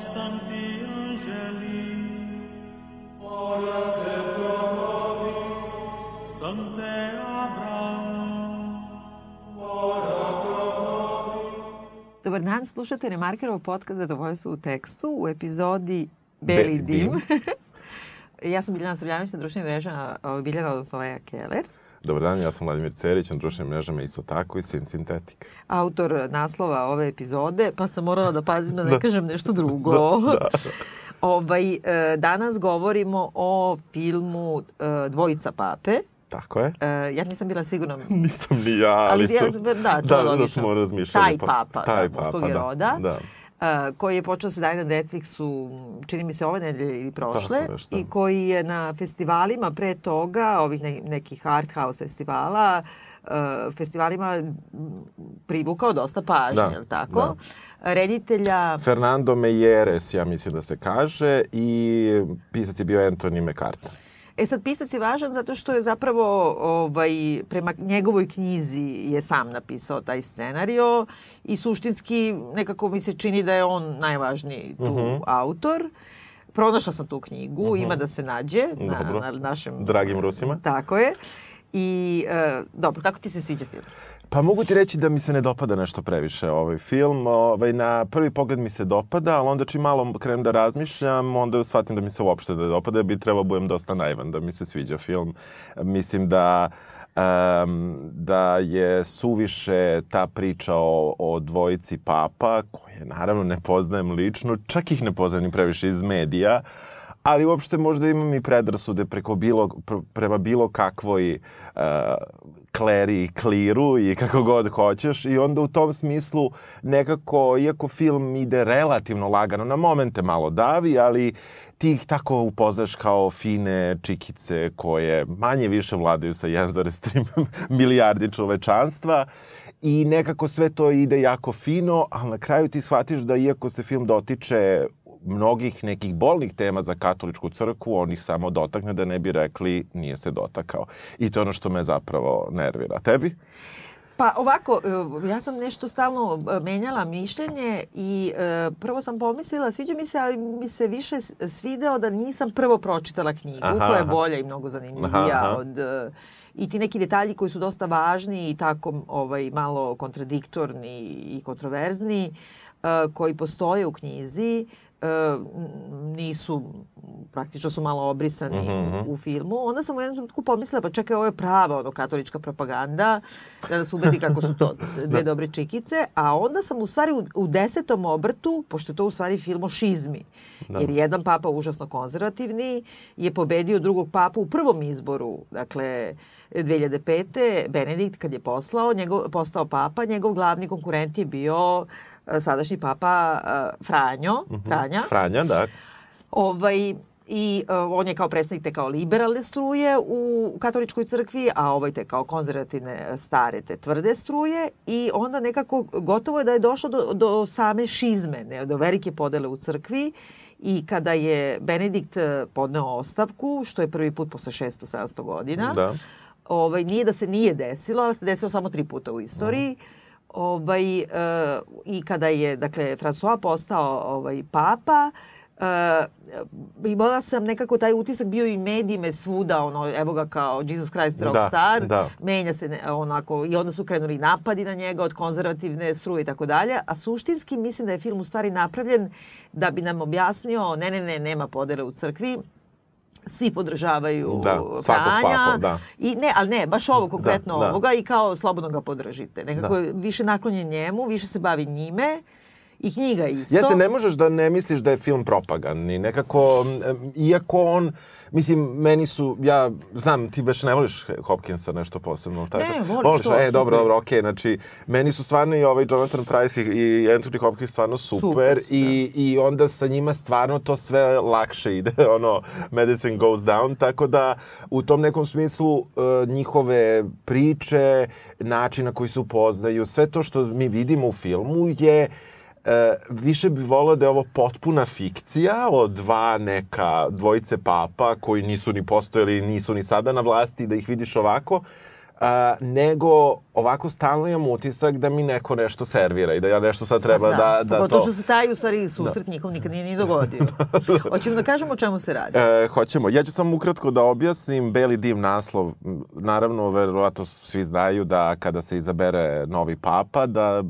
Sancti Angeli, ora te pro nobis, Sancte Abraham, ora pro nobis. Dobar dan, slušate Remarkerov podcast Zadovoljstvo u tekstu u epizodi Beli Beli dim. dim. ja sam Biljana Srbljanić na društvenim mrežama, Biljana odnosno Leja Keller, Dobar dan, ja sam Vladimir Cerić, na društvenim mrežama isto tako i Sin Sintetik. autor naslova ove epizode, pa sam morala da pazim da ne Da. kažem nešto drugo. Da, Ovaj, e, danas govorimo o filmu e, Dvojica pape. Tako je. E, ja nisam bila sigurna Nisam ni ja, ali, Ali ja- sam... da, to je da, da logično. smo razmišljali. Taj papa, taj da, papa, da, roda. Da. Koji je počeo se daje na Netflixu, čini mi se ove nedelje ili prošle, Tako nešto. i koji je na festivalima pre toga, ovih ne, nekih art house festivala, festivalima privukao dosta pažnje, Da, je li tako? Reditelja, Fernando Mejeres, ja mislim da se kaže, i pisac je bio Anthony McCarthy. E sad pisac je važan zato što je zapravo ovaj, prema njegovoj knjizi je sam napisao taj scenario i suštinski nekako mi se čini da je on najvažniji tu Mhm. autor. Pronašla sam tu knjigu, ima da se nađe na, Dobro. na našem... Dragim Rusima. Tako je. I, e, dobro, kako ti se sviđa film? Pa mogu ti reći da mi se ne dopada nešto previše ovaj film. Ovaj, na prvi pogled mi se dopada, ali onda čim malo krenem da razmišljam, onda shvatim da mi se uopšte ne dopada, bi trebao budem dosta naivan da mi se sviđa film. Mislim da um, da je suviše ta priča o, o dvojici papa, koje naravno ne poznajem lično, čak ih ne poznajem ni previše iz medija, ali uopšte možda imam i predrasude preko bilo, pr prema bilo kakvoj uh, kleri i kliru i kako god hoćeš i onda u tom smislu nekako, iako film ide relativno lagano, na momente malo davi, ali ti ih tako upoznaš kao fine čikice koje manje više vladaju sa 1,3 milijardi čovečanstva i nekako sve to ide jako fino, ali na kraju ti shvatiš da iako se film dotiče mnogih nekih bolnih tema za katoličku crkvu, on ih samo dotakne da ne bi rekli nije se dotakao. I to je ono što me zapravo nervira. Tebi? Pa ovako, e, ja sam nešto stalno e, menjala mišljenje i e, prvo sam pomislila, sviđa mi se, ali mi se više svideo da nisam prvo pročitala knjigu, Aha, koja je bolja i mnogo zanimljivija Aha, aha. od... e, I ti neki detalji koji su dosta važni i tako ovaj, malo kontradiktorni i kontroverzni, e, koji postoje u knjizi, nisu, praktično su malo obrisani Mhm, mhm. u, u filmu. Onda sam u jednom trenutku pomislila, pa čekaj, ovo je prava ono, katolička propaganda, da nas ubedi kako su to dve dobre čikice, a onda sam u stvari u, u desetom obrtu, pošto je to u stvari film o šizmi, Da. jer jedan papa užasno konzervativni je pobedio drugog papu u prvom izboru, dakle 2005. Benedikt kad je poslao, njegov, postao papa, njegov glavni konkurent je bio e, sadašnji papa e, Franjo, Franja. Franja, da. Ovaj, I uh, on je kao predstavnik te kao liberalne struje u katoličkoj crkvi, a ovaj te kao konzervativne stare te tvrde struje i onda nekako gotovo je da je došlo do, do same šizme, ne, do velike podele u crkvi i kada je Benedikt podneo ostavku, što je prvi put posle 600-700 godina, Da. ovaj, nije da se nije desilo, ali se desilo samo tri puta u istoriji. Ovaj, e, I kada je, dakle, François postao ovaj, papa, e, imala sam nekako taj utisak bio i medijime svuda, ono, evo ga kao Jesus Christ rockstar, da. menja se ne, onako, i onda su krenuli napadi na njega od konzervativne struje i tako dalje, a suštinski mislim da je film u stvari napravljen da bi nam objasnio, ne, ne, ne, nema podele u crkvi, svi podržavaju Da, Franja. papu, da. I ne, ali ne, baš ovo konkretno Da, da. ovoga i kao slobodno ga podržite. Nekako Da. više naklonjen njemu, više se bavi njime i knjiga isto. Jeste, ne možeš da ne misliš da je film propagandni. Nekako, iako on, mislim, meni su, ja znam, ti baš ne voliš Hopkinsa nešto posebno. Tako? Ne, volim, Voliš, što, E, dobro, super. dobro, okej, znači, meni su stvarno i ovaj Jonathan Price i, i Anthony Hopkins stvarno super, Super su, i, i onda sa njima stvarno to sve lakše ide, ono, medicine goes down, tako da u tom nekom smislu uh, njihove priče, način na koji se upoznaju, sve to što mi vidimo u filmu je E, više bi volao da je ovo potpuna fikcija o dva neka dvojice papa koji nisu ni postojali, nisu ni sada na vlasti, da ih vidiš ovako. A, nego ovako stalno imam utisak da mi neko nešto servira i da ja nešto sad treba da, da, da Pogotovo to... što se taj u stvari susret njihov nikad nije ni dogodio. Hoćemo da kažemo o čemu se radi. E, hoćemo. Ja ću samo ukratko da objasnim Beli dim naslov. Naravno, verovatno svi znaju da kada se izabere novi papa, da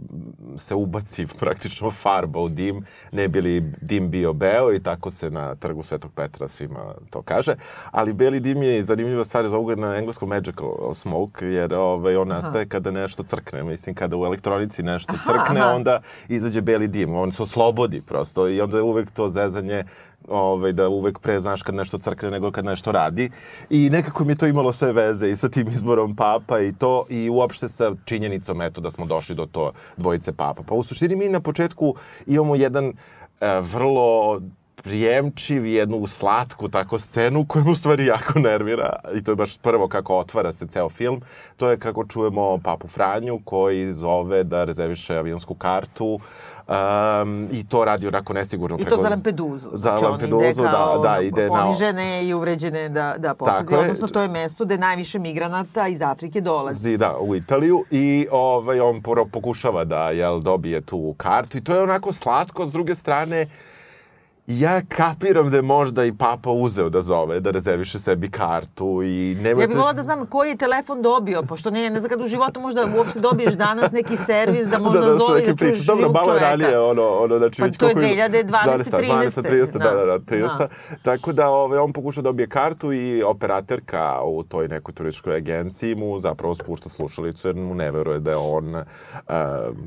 se ubaci praktično farba u dim, ne bi li dim bio beo i tako se na trgu Svetog Petra svima to kaže. Ali Beli dim je zanimljiva stvar za ugled na engleskom magical smoke, jer ovaj, on nastaje kada nešto crkne. Mislim, kada u elektronici nešto Aha, crkne, aha. onda izađe beli dim. On se oslobodi prosto i onda je uvek to zezanje ovaj, da uvek pre znaš kad nešto crkne nego kad nešto radi. I nekako mi je to imalo sve veze i sa tim izborom papa i to i uopšte sa činjenicom eto da smo došli do to dvojice papa. Pa u suštini mi na početku imamo jedan e, vrlo prijemčiv, jednu slatku tako scenu koja me u stvari jako nervira i to je baš prvo kako otvara se ceo film. To je kako čujemo papu Franju koji zove da rezerviše avionsku kartu um, i to radi onako nesigurno. I to za Lampeduzu. Za Znači, ide kao, da, da, ide na- ponižene i uvređene da, da je. Odnosno, to je mesto gde najviše migranata iz Afrike dolazi. Zi, da, u Italiju i ovaj, on pokušava da jel, dobije tu kartu i to je onako slatko, s druge strane ja kapiram da je možda i papa uzeo da zove, da rezerviše sebi kartu i nemojte... Ja bih volila da znam koji je telefon dobio, pošto ne, ne znam kad u životu možda uopšte dobiješ danas neki servis da možda da, da, zove neki da čuješ. Dobro, malo je ranije, ono, ono, znači, Pa to je koliko 2012, 12, 30, da, da, da, 30. Da. Tako da ove, on pokuša da dobije kartu i operaterka u toj nekoj turističkoj agenciji mu zapravo spušta slušalicu jer mu ne veruje da je on uh,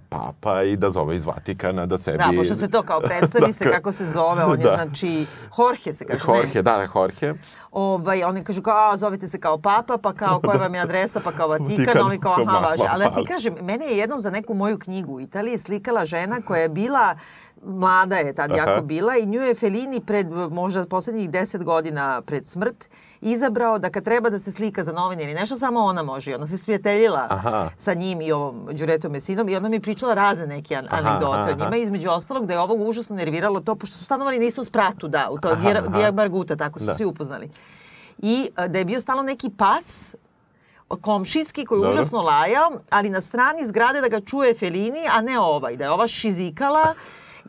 papa i da zove iz Vatikana da sebi... Da, pošto se to kao predstavi se Dakle, kako se zove, on je da. znači Jorge se kaže, Jorge, ne? da, da, Jorge. Ovaj, oni kažu kao, a, zovete se kao papa, pa kao koja vam je adresa, pa kao Vatikan, Vatikan, ovi kao, aha, važe. Ali da ti kažem, mene je jednom za neku moju knjigu u Italiji slikala žena koja je bila mlada je tad Aha. jako bila i nju je Felini pred možda poslednjih deset godina pred smrt izabrao da kad treba da se slika za novine ili nešto, samo ona može. I Ona se sprijateljila Aha. sa njim i ovom Đuretom Mesinom i ona mi je pričala razne neke an- anegdote aha, o njima. Između ostalog da je ovog užasno nerviralo to, pošto su stanovali na istom spratu, da, u toj Marguta, tako su Da. svi upoznali. I a, da je bio stalno neki pas komšijski koji je Dobro. užasno lajao, ali na strani zgrade da ga čuje Felini, a ne ovaj, da je ova šizikala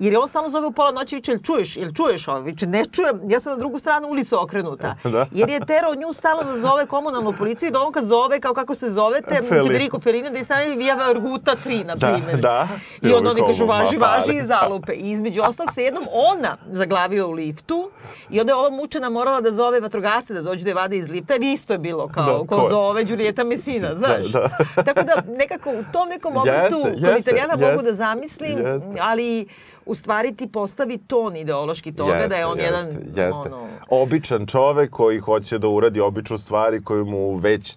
Jer je on stalno zove u pola noći i viče, jel čuješ, jel čuješ ovo? Viče, ne čujem, ja sam na drugu stranu ulicu okrenuta. Da. Jer je terao nju stalno da zove komunalnu policiju i da on kad zove, kao kako se zovete, Feli- Federico Ferini, da je stane Via Varguta 3, na Da, primjer. da. I onda oni kažu, važi, važi i zalupe. I između ostalog se jednom ona zaglavila u liftu i onda je ova mučena morala da zove vatrogasce da dođu da je vade iz lifta, jer isto je bilo kao Da, ko ko zove Đurijeta Mesina, znaš. da. Tako da nekako u tom nekom momentu Jeste, kod jeste, Italijana mogu jeste, da zamislim, jeste. ali u stvari ti postavi ton ideološki toga da je on jedan jeste. ono, Običan čovek koji hoće da uradi običnu stvari koju mu već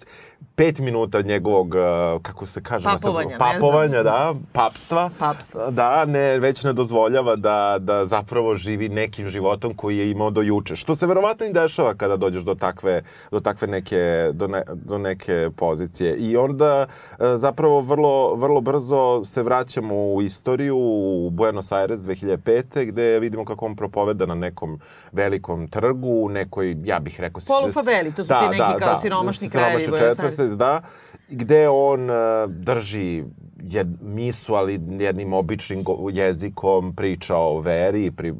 pet minuta od njegovog, uh, kako se kaže, papovanja, nastavno, papovanja da, papstva, Papstvo. da, ne, već ne dozvoljava da, da zapravo živi nekim životom koji je imao do juče. Što se verovatno i dešava kada dođeš do takve, do takve neke, do, ne, do neke pozicije. I onda uh, zapravo vrlo, vrlo brzo se vraćamo u istoriju, u Buenos Aires 2005. gde vidimo kako on propoveda na nekom velikom trgu, nekoj, ja bih rekao... Polufaveli, to su da, ti neki da, kao da, siromašni krajevi Buenos Aires 1960, da, gde on e, drži jed, misu, ali jednim običnim jezikom priča o veri, pri,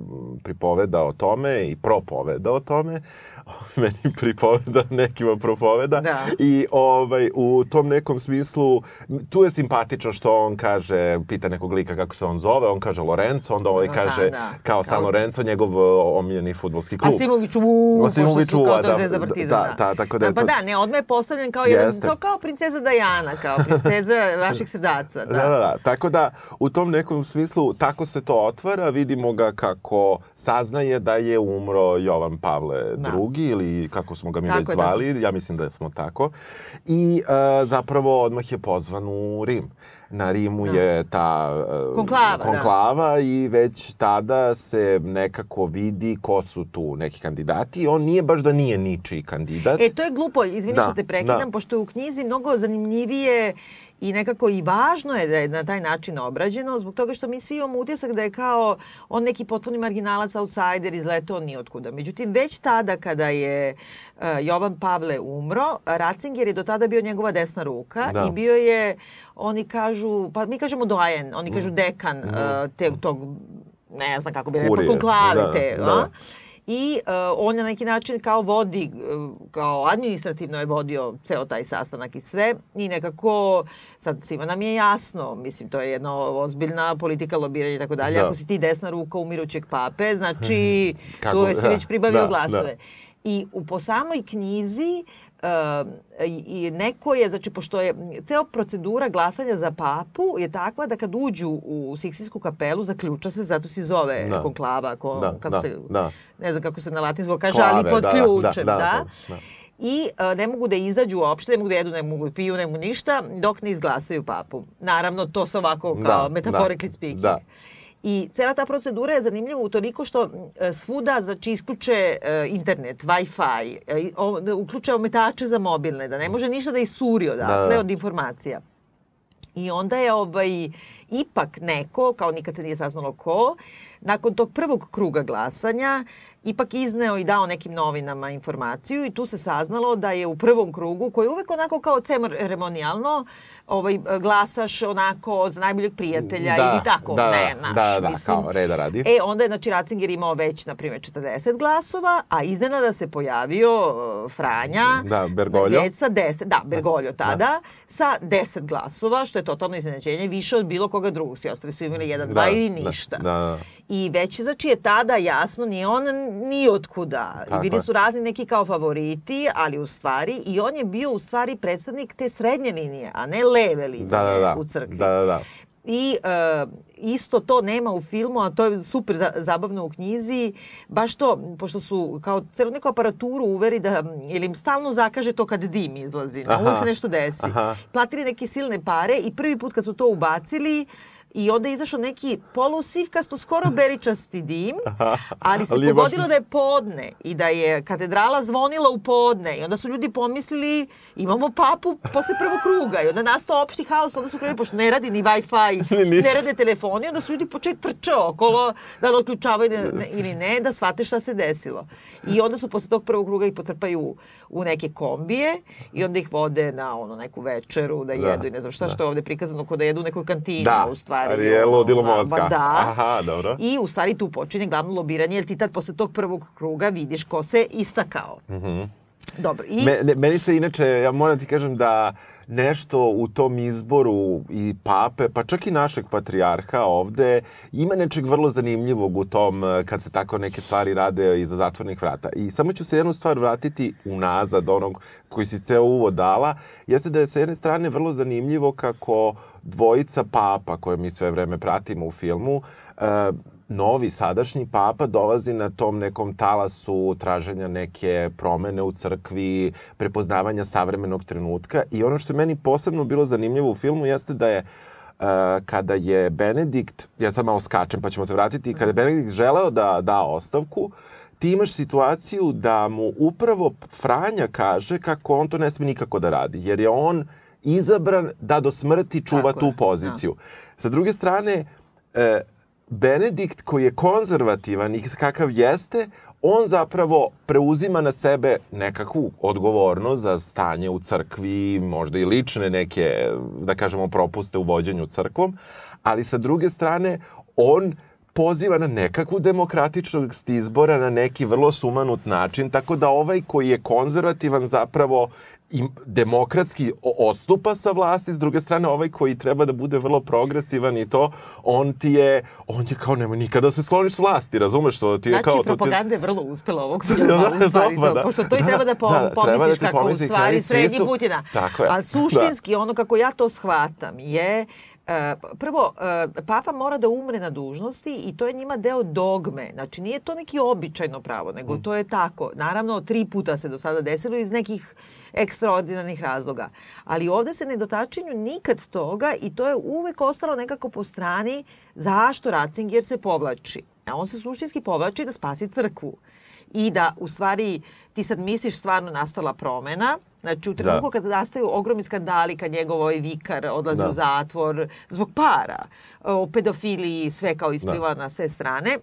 pripoveda o tome i propoveda o tome. Meni pripoveda, nekima propoveda. Da. I ovaj, u tom nekom smislu, tu je simpatično što on kaže, pita nekog lika kako se on zove, on kaže Lorenzo, onda ovaj No, kaže da. kao San Lorenzo, njegov omiljeni futbolski klub. A Simović, uuu, A Simović, pošto su kao to da, zvezda da, da, da, tako da je Pa to- da, ne, odmah je postavljen kao, jedan, Jeste. kao, kao princeza Dajana, kao princeza vaših srdaca. Da. Da, da, da. Tako da, u tom nekom smislu, tako se to otvara, vidimo ga kako saznaje da je umro Jovan Pavle Da. II, ili kako smo ga mi Tako već je, da. zvali, ja mislim da smo tako. I e, zapravo odmah je pozvan u Rim. Na Rimu Da. je ta e, Konklava, da. konklava i već tada se nekako vidi ko su tu neki kandidati. On nije baš da nije ničiji kandidat. E, to je glupo, izvini Da, što te prekidam, da. pošto u knjizi mnogo zanimljivije I nekako i važno je da je na taj način obrađeno, zbog toga što mi svi imamo utisak da je kao on neki potpuni marginalac, outsider, izletao nijotkuda. Međutim, već tada kada je uh, Jovan Pavle umro, Ratzinger je do tada bio njegova desna ruka Da. i bio je, oni kažu, pa mi kažemo doajen, oni kažu dekan Mhm. uh, te, tog, ne znam kako bi rekao, konklave Da, te. da. a? I uh, on na neki način kao vodi, uh, kao administrativno je vodio ceo taj sastanak i sve. I nekako, sad svima nam je jasno, mislim, to je jedna ozbiljna politika lobiranja i tako dalje. Da. Ako si ti desna ruka umirućeg pape, znači Kako- tu si da, već pribavio da, glasove. I u, po samoj knjizi i, i neko je, znači, pošto je ceo procedura glasanja za papu je takva da kad uđu u Siksijsku kapelu, zaključa se, zato se zove Da. konklava, ko, Da, kako da, se, da. ne znam kako se na latinskom kaže, Klave, ali pod da, da, ključem, da, da. da, da. I uh, ne mogu da izađu uopšte, ne mogu da jedu, ne mogu da piju, ne mogu ništa, dok ne izglasaju papu. Naravno, to se ovako kao Da, metaphorically da, speaking. da. I cela ta procedura je zanimljiva u toliko što e, svuda znači isključe e, internet, Wi-Fi, e, da uključe ometače za mobilne, da ne može ništa da isuri odatle Da, da. od informacija. I onda je ovaj, ipak neko, kao nikad se nije saznalo ko, nakon tog prvog kruga glasanja, ipak izneo i dao nekim novinama informaciju i tu se saznalo da je u prvom krugu, koji je uvek onako kao ceremonijalno, ovaj, glasaš onako za najboljeg prijatelja ili tako, da, ne, naš, da, da, mislim. kao reda radi. E, onda je, znači, Ratzinger imao već, na primjer, 40 glasova, a iznenada se pojavio uh, Franja, Da, Bergoglio. dec sa 10, da, Bergoglio tada, sa 10 glasova, što je totalno iznenađenje, više od bilo koga drugog. Svi ostali su imali jedan, dva ili ništa. Da, da. I već, znači, je tada jasno, nije on ni otkuda. I Tako bili je. su razni neki kao favoriti, ali u stvari, i on je bio u stvari predstavnik te srednje linije, a ne leve linije Da, da, da. u crkvi. Da, da, da. I e, isto to nema u filmu, a to je super za, zabavno u knjizi. Baš to, pošto su kao celu neku aparaturu uveri da, ili im stalno zakaže to kad dim izlazi. Aha. Uvijek se nešto desi. Aha. Platili neke silne pare i prvi put kad su to ubacili, I onda je izašao neki polusivkasto, skoro beričasti dim, ali se Ali je baš- pogodilo da je podne i da je katedrala zvonila u podne i onda su ljudi pomislili imamo papu posle prvog kruga i onda nastao opšti haos, onda su krenuli, pošto ne radi ni Wi-Fi, Ni ništa. ne rade telefoni, onda su ljudi počeli trče okolo da li otključavaju ne, ne, ili ne, da shvate šta se desilo. I onda su posle tog prvog kruga ih potrpaju u neke kombije i onda ih vode na ono neku večeru da Da, jedu i ne znam šta da. što je ovde prikazano kod da jedu u nekoj kantini Da, u stvari. Mozga. ma Da. Aha, dobro. I u stvari tu počinje glavno lobiranje, jer ti tad posle tog prvog kruga vidiš ko se istakao. Dobro, i... Me, ne, meni se inače, ja moram ti kažem da nešto u tom izboru i pape, pa čak i našeg patrijarha ovde, ima nečeg vrlo zanimljivog u tom eh, kad se tako neke stvari rade iza zatvornih vrata. I samo ću se jednu stvar vratiti unazad onog koji si ceo uvod dala, jeste da je sa jedne strane vrlo zanimljivo kako dvojica papa koje mi sve vreme pratimo u filmu, eh, novi sadašnji papa dolazi na tom nekom talasu traženja neke promene u crkvi, prepoznavanja savremenog trenutka i ono što je meni posebno bilo zanimljivo u filmu jeste da je uh, kada je Benedikt, ja sad malo skačem pa ćemo se vratiti, kada je Benedikt želeo da da ostavku, ti imaš situaciju da mu upravo Franja kaže kako on to ne sme nikako da radi, jer je on izabran da do smrti čuva Tako tu je, da. poziciju. Sa druge strane, e, Benedikt koji je konzervativan i kakav jeste, on zapravo preuzima na sebe nekakvu odgovornost za stanje u crkvi, možda i lične neke, da kažemo, propuste u vođenju crkvom, ali sa druge strane, on poziva na nekakvu demokratičnost izbora na neki vrlo sumanut način, tako da ovaj koji je konzervativan zapravo i demokratski odstupa sa vlasti, s druge strane ovaj koji treba da bude vrlo progresivan i to, on ti je, on je kao nemoj nikada se skloniš s vlasti, razumeš što ti je Znači, kao... to ti je- propaganda vrlo uspela ovog Da, filma, da, u stvari, to, da. pošto to i Da, treba da, pom, da, treba da pomisliš ti kako u stvari srednji su- Putina. Tako je, Ali suštinski, ono kako ja to shvatam je E, prvo, e, papa mora da umre na dužnosti i to je njima deo dogme. Znači, nije to neki običajno pravo, nego to je tako. Naravno, tri puta se do sada desilo iz nekih ekstraordinarnih razloga. Ali ovde se ne dotačenju nikad toga i to je uvek ostalo nekako po strani zašto Ratzinger se povlači. A on se suštinski povlači da spasi crkvu. i da u stvari ti sad misliš stvarno nastala promena, Znači, u trenutku da. kada nastaju ogromni skandali, kad njegov ovaj vikar odlazi da. u zatvor zbog para, o pedofiliji, sve kao ispliva da. na sve strane,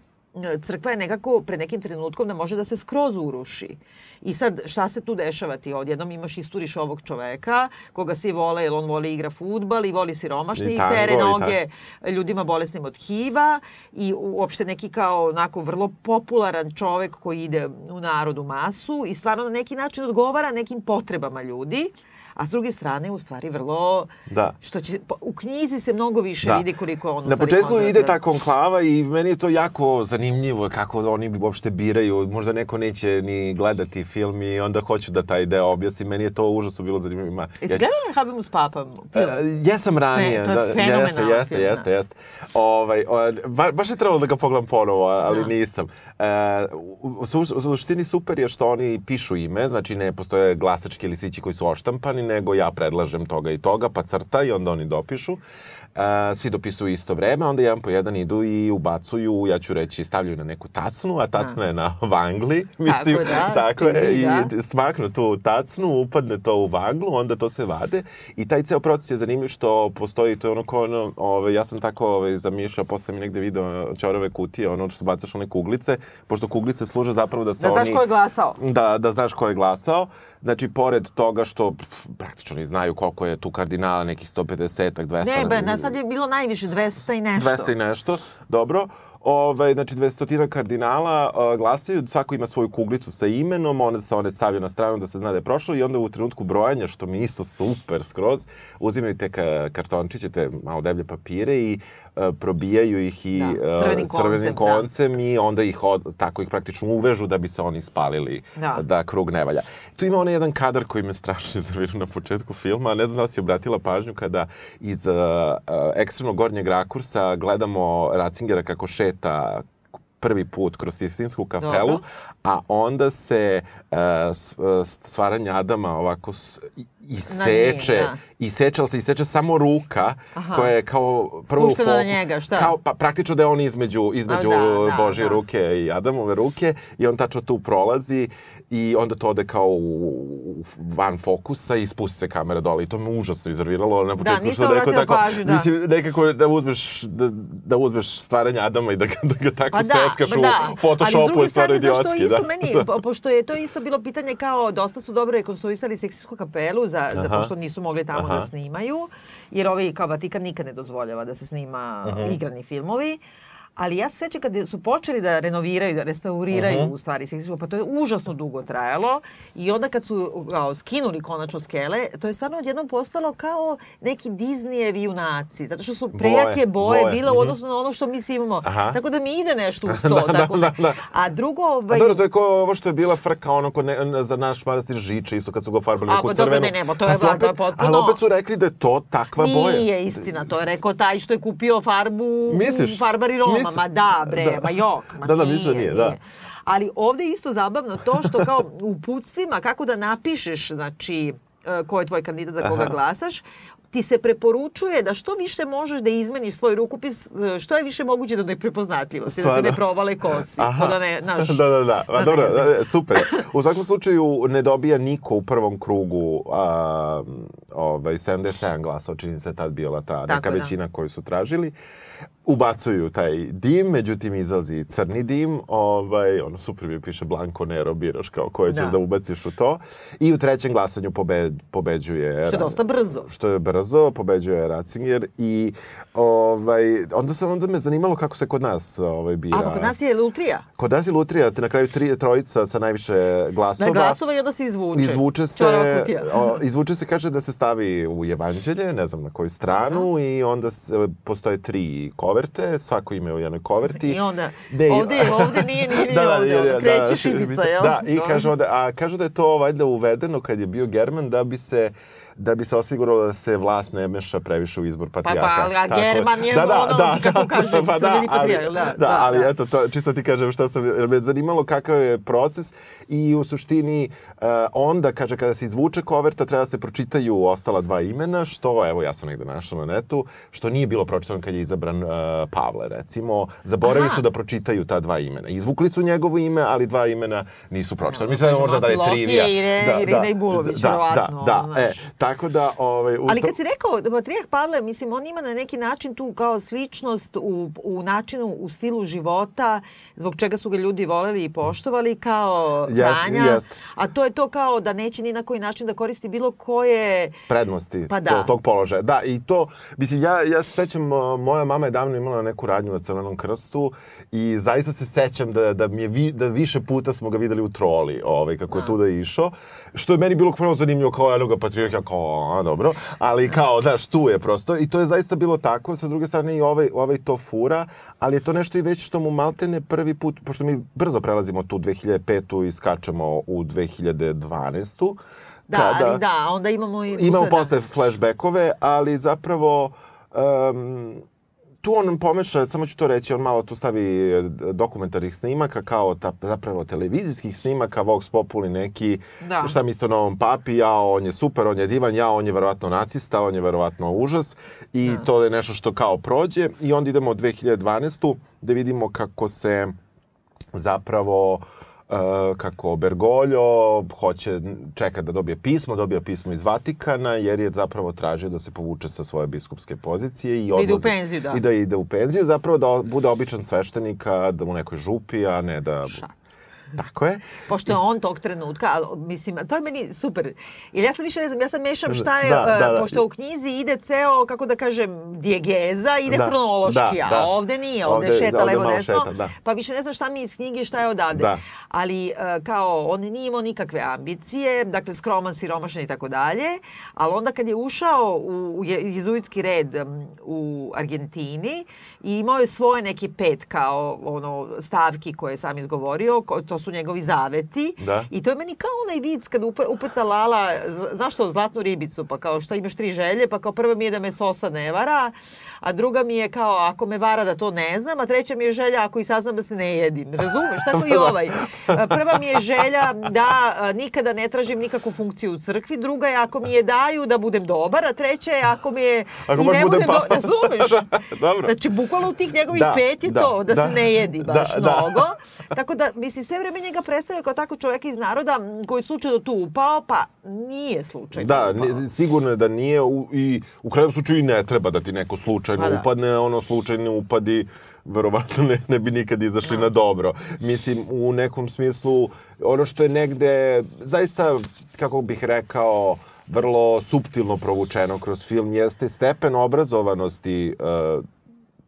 crkva je nekako pred nekim trenutkom da može da se skroz uruši. I sad, šta se tu dešava ti? Odjednom imaš isturiš ovog čoveka, koga svi vole, jer on voli igra futbal i voli siromašni i, tango, tere noge ljudima bolesnim od HIV-a i uopšte neki kao onako vrlo popularan čovek koji ide u narodu masu i stvarno na neki način odgovara nekim potrebama ljudi a s druge strane u stvari vrlo da. što će u knjizi se mnogo više da. vidi koliko on Na početku ide ta konklava i meni je to jako zanimljivo kako oni uopšte biraju, možda neko neće ni gledati film i onda hoću da taj deo objasnim. Meni je to užasno bilo zanimljivo. Jesi ja, gledala Habimus Papam? Uh, jesam ranije. Fe, to je da, jeste, jeste, film, jeste, da. jeste. Ovaj, o, ba, baš je trebalo da ga pogledam ponovo, ali da. nisam. E, u, u, u suštini super je što oni pišu ime, znači ne postoje glasački lisići koji su oštampani, nego ja predlažem toga i toga, pa crta i onda oni dopišu. Uh, svi dopisuju isto vreme, onda jedan po jedan idu i ubacuju, ja ću reći, stavljaju na neku tacnu, a tacna je na vangli. Mislim, tako da. Tako je, i da. smaknu tu tacnu, upadne to u vanglu, onda to se vade. I taj ceo proces je zanimljiv što postoji, to je ono ko ono, ove, ja sam tako ove, zamišljao, posle mi negde video čorove kutije, ono što bacaš one kuglice, pošto kuglice služe zapravo da se da oni... Da znaš ko je glasao. Da, da znaš ko je glasao. Znači, pored toga što pff, praktično ne znaju koliko je tu kardinala, nekih 150-ak, 200... Ne, be, na sad je bilo najviše 200 i nešto. 200 i nešto, dobro. Ove, znači, 200 kardinala uh, glasaju, svako ima svoju kuglicu sa imenom, onda se one stavio na stranu da se zna da je prošlo i onda u trenutku brojanja, što mi isto super skroz, uzimaju te ka kartončiće, te malo deblje papire i E, probijaju ih i da, crvenim, crvenim koncem da. i onda ih od, tako ih praktično uvežu da bi se oni spalili da, da krug ne valja. Tu ima onaj jedan kadar koji me strašno izervirao na početku filma, ne znam da li si obratila pažnju kada iz uh, ekstremno gornjeg rakursa gledamo Ratzingera kako šeta prvi put kroz Sistinsku kapelu, Dobro. a onda se uh, stvaranje Adama ovako iseče, da. iseče, ali se iseče samo ruka Aha. koja je kao prvo u foku, na njega, šta? Kao, pa, praktično da je on između, između da, da, Božje da. ruke i Adamove ruke i on tačno tu prolazi i onda to ode kao u, van fokusa i spusti se kamera dole i to me užasno izerviralo na da, početku da, što da rekao tako pažu, da. mislim nekako da uzmeš da, da uzmeš stvaranje Adama i da ga, da ga tako pa da, seckaš da. u Photoshopu je stvarno idiotski da. meni pošto je to isto bilo pitanje kao dosta su dobro rekonstruisali seksijsku kapelu za, za pošto nisu mogli tamo da Aha. da snimaju jer ovaj kao Vatikan nikad ne dozvoljava da se snima uh -huh. igrani filmovi Ali ja se sećam kad su počeli da renoviraju, da restauriraju uh -huh. u stvari seksijsku, pa to je užasno dugo trajalo i onda kad su kao, skinuli konačno skele, to je stvarno odjednom postalo kao neki Disneyevi junaci, zato što su prejake boje, boje bile u mhm. odnosu na ono što mi svi imamo. Aha. Tako da mi ide nešto u sto. da, tako da, da, da. A drugo... Ovaj... A dobro, to je kao ovo što je bila frka ono ko ne, za naš manastir Žiče, isto kad su go farbali neku crvenu. Pa dobro, ne, ne, to je, pa opet, potpuno... Ali opet su rekli da je to takva Nije boja. Nije istina, to je rekao taj što je kupio farbu Misliš? farbari Roma ma da bre, da. ma jok, ma da, da, nije, nije. nije. Da. Ali ovde je isto zabavno to što kao u putstvima kako da napišeš, znači, e, ko je tvoj kandidat za koga Aha. glasaš, ti se preporučuje da što više možeš da izmeniš svoj rukopis, e, što je više moguće da ne prepoznatljivosti, da te ne provale kosi. Aha. Da ne, naš, da, da, da. da dobro, da, super. U svakom slučaju ne dobija niko u prvom krugu a, ovaj, 77 glasa, čini se tad bila ta Tako neka da. većina koju su tražili ubacuju taj dim, međutim izlazi crni dim, ovaj, ono super mi piše Blanco Nero, biraš kao koje ćeš da. da ubaciš u to. I u trećem glasanju pobe, pobeđuje... Što je dosta brzo. Što je brzo, pobeđuje Ratzinger i ovaj, onda, se, onda me zanimalo kako se kod nas ovaj, bira. A, kod nas je Lutrija. Kod nas je Lutrija, te na kraju tri, trojica sa najviše glasova. Na glasova i onda se izvuče. Izvuče se, o, izvuče se, kaže da se stavi u evanđelje, ne znam na koju stranu, Aha. i onda se, postoje tri koverte, svako ima u jednoj koverti. I onda, ne, ovde, ovde nije, nije, nije da, da, ovde, da, kreće da, šibica, jel? Da, i kažu, onda, a kažu da je to valjda uvedeno kad je bio German da bi se da bi se osiguralo da se vlast ne meša previše u izbor patrijarha. pa, a Tako German je ono, kako kaže, pa da, ali, da, da, da, ali da. eto, to, čisto ti kažem šta sam, jer me zanimalo kakav je proces i u suštini uh, onda, kaže, kada se izvuče koverta, treba da se pročitaju ostala dva imena, što, evo, ja sam negde našao na netu, što nije bilo pročitano kad je izabran uh, Pavle, recimo. Zaboravili Aha. su da pročitaju ta dva imena. Izvukli su njegovo ime, ali dva imena nisu pročitali. Ja, Mislim da je kažem, možda da je trivija. Re- Irina Ibulović, da, verovatno, Da, ono, da, e, tako da, ovaj, u Ali kad si rekao da Patrijah Pavle, mislim, on ima na neki način tu kao sličnost u, u načinu, u stilu života, zbog čega su ga ljudi voleli i poštovali, kao Franja. jest. A to je to kao da neće ni na koji način da koristi bilo koje... prednosti Pa da. to, tog položaja. Da, i to, mislim, ja, ja se sećam, moja mama je davno imala neku radnju na Crvenom krstu i zaista se sećam da, da, mi je vi, da više puta smo ga videli u troli, ovaj, kako je Da. tuda išao, što je meni bilo prvo zanimljivo kao enoga patrijarha, kao, a, dobro, ali kao, znaš, tu je prosto i to je zaista bilo tako, sa druge strane i ovaj, ovaj to fura, ali je to nešto i već što mu maltene prvi put, pošto mi brzo prelazimo tu 2005. i skačemo u 2012. Da, ali da, onda imamo i... Imamo posle flashbackove, ali zapravo um, tu on pomeša, samo ću to reći, on malo tu stavi e, dokumentarnih snimaka kao ta, zapravo televizijskih snimaka, Vox Populi neki, Da. šta mislite o novom papi, jao, on je super, on je divan, jao, on je verovatno nacista, on je verovatno užas i Da. to je nešto što kao prođe i onda idemo u 2012. da vidimo kako se zapravo uh, kako Bergoglio hoće čeka da dobije pismo, dobija pismo iz Vatikana jer je zapravo tražio da se povuče sa svoje biskupske pozicije i Da ide u odlazi- penziju, da. I da ide u penziju, zapravo da bude običan sveštenik da u nekoj župi, a ne da... Šak. Tako je. Pošto je on tog trenutka, ali, mislim, to je meni super. Jer ja sad više ne znam, ja sad mešam šta je, Da, da, e, da. pošto u knjizi ide ceo, kako da kažem, dijegeza, ide Da, hronološki, da, da. a ovde nije, ovde, Ovde- šeta ovde levo desno, šeta, da. pa više ne znam šta mi iz knjige, šta je odavde. Da. Ali e, kao, on nije imao nikakve ambicije, dakle skroman, siromašan i tako dalje, ali onda kad je ušao u, u je- jezuitski red u Argentini i imao je svoje neke pet kao ono stavki koje je sam izgovorio, to su njegovi zaveti. Da. I to je meni kao onaj vic kad upe, upeca Lala, znaš što, zlatnu ribicu, pa kao šta imaš tri želje, pa kao prva mi je da me sosa ne vara, a druga mi je kao ako me vara da to ne znam, a treća mi je želja ako i saznam da se ne jedim. Razumeš? Tako i ovaj. A, Prva mi je želja da nikada ne tražim nikakvu funkciju u crkvi, druga je ako mi je daju da budem dobar, a treća je ako mi je Ako i ne budem budem dobar. pa- Razumeš? Da, dobro. Znači, bukvalno u tih njegovih Da, pet je da, to, da, da. se ne jedi Da, baš da. mnogo. Tako da, mislim, sve vreme njega predstavlja kao tako čoveka iz naroda koji slučajno tu upao, pa nije slučajno Da, upao. ni- sigurno je da nije u, i u krajnjem slučaju i ne treba da ti neko slučajno Pa da. upadne, ono slučajni upadi verovatno ne, ne bi nikad izašli na dobro. Mislim, u nekom smislu, ono što je negde, zaista, kako bih rekao, vrlo suptilno provučeno kroz film jeste stepen obrazovanosti uh,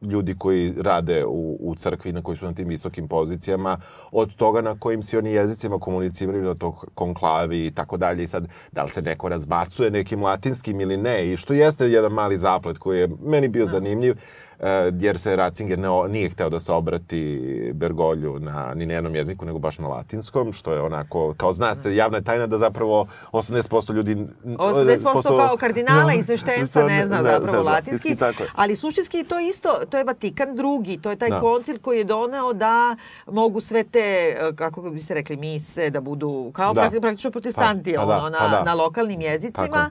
ljudi koji rade u, u crkvi, na koji su na tim visokim pozicijama, od toga na kojim si oni jezicima komuniciraju na tog konklavi i tako dalje. I sad, da li se neko razbacuje nekim latinskim ili ne, i što jeste jedan mali zaplet koji je meni bio zanimljiv, eh, jer se Ratzinger ne, nije hteo da se obrati Bergolju na, ni na jednom jeziku, nego baš na latinskom, što je onako, kao zna se, javna je tajna da zapravo 80% ljudi... 80% kao kardinala i sveštenstva ne zna zapravo ne latinski, Tako je. ali suštinski to je isto, to je Vatikan drugi, to je taj Da. koncil koji je doneo da mogu sve te, e, kako bi se rekli, mise da budu kao Da. prakti- praktično protestanti Pa- pa da, ono, na, pa da. na lokalnim jezicima. Tako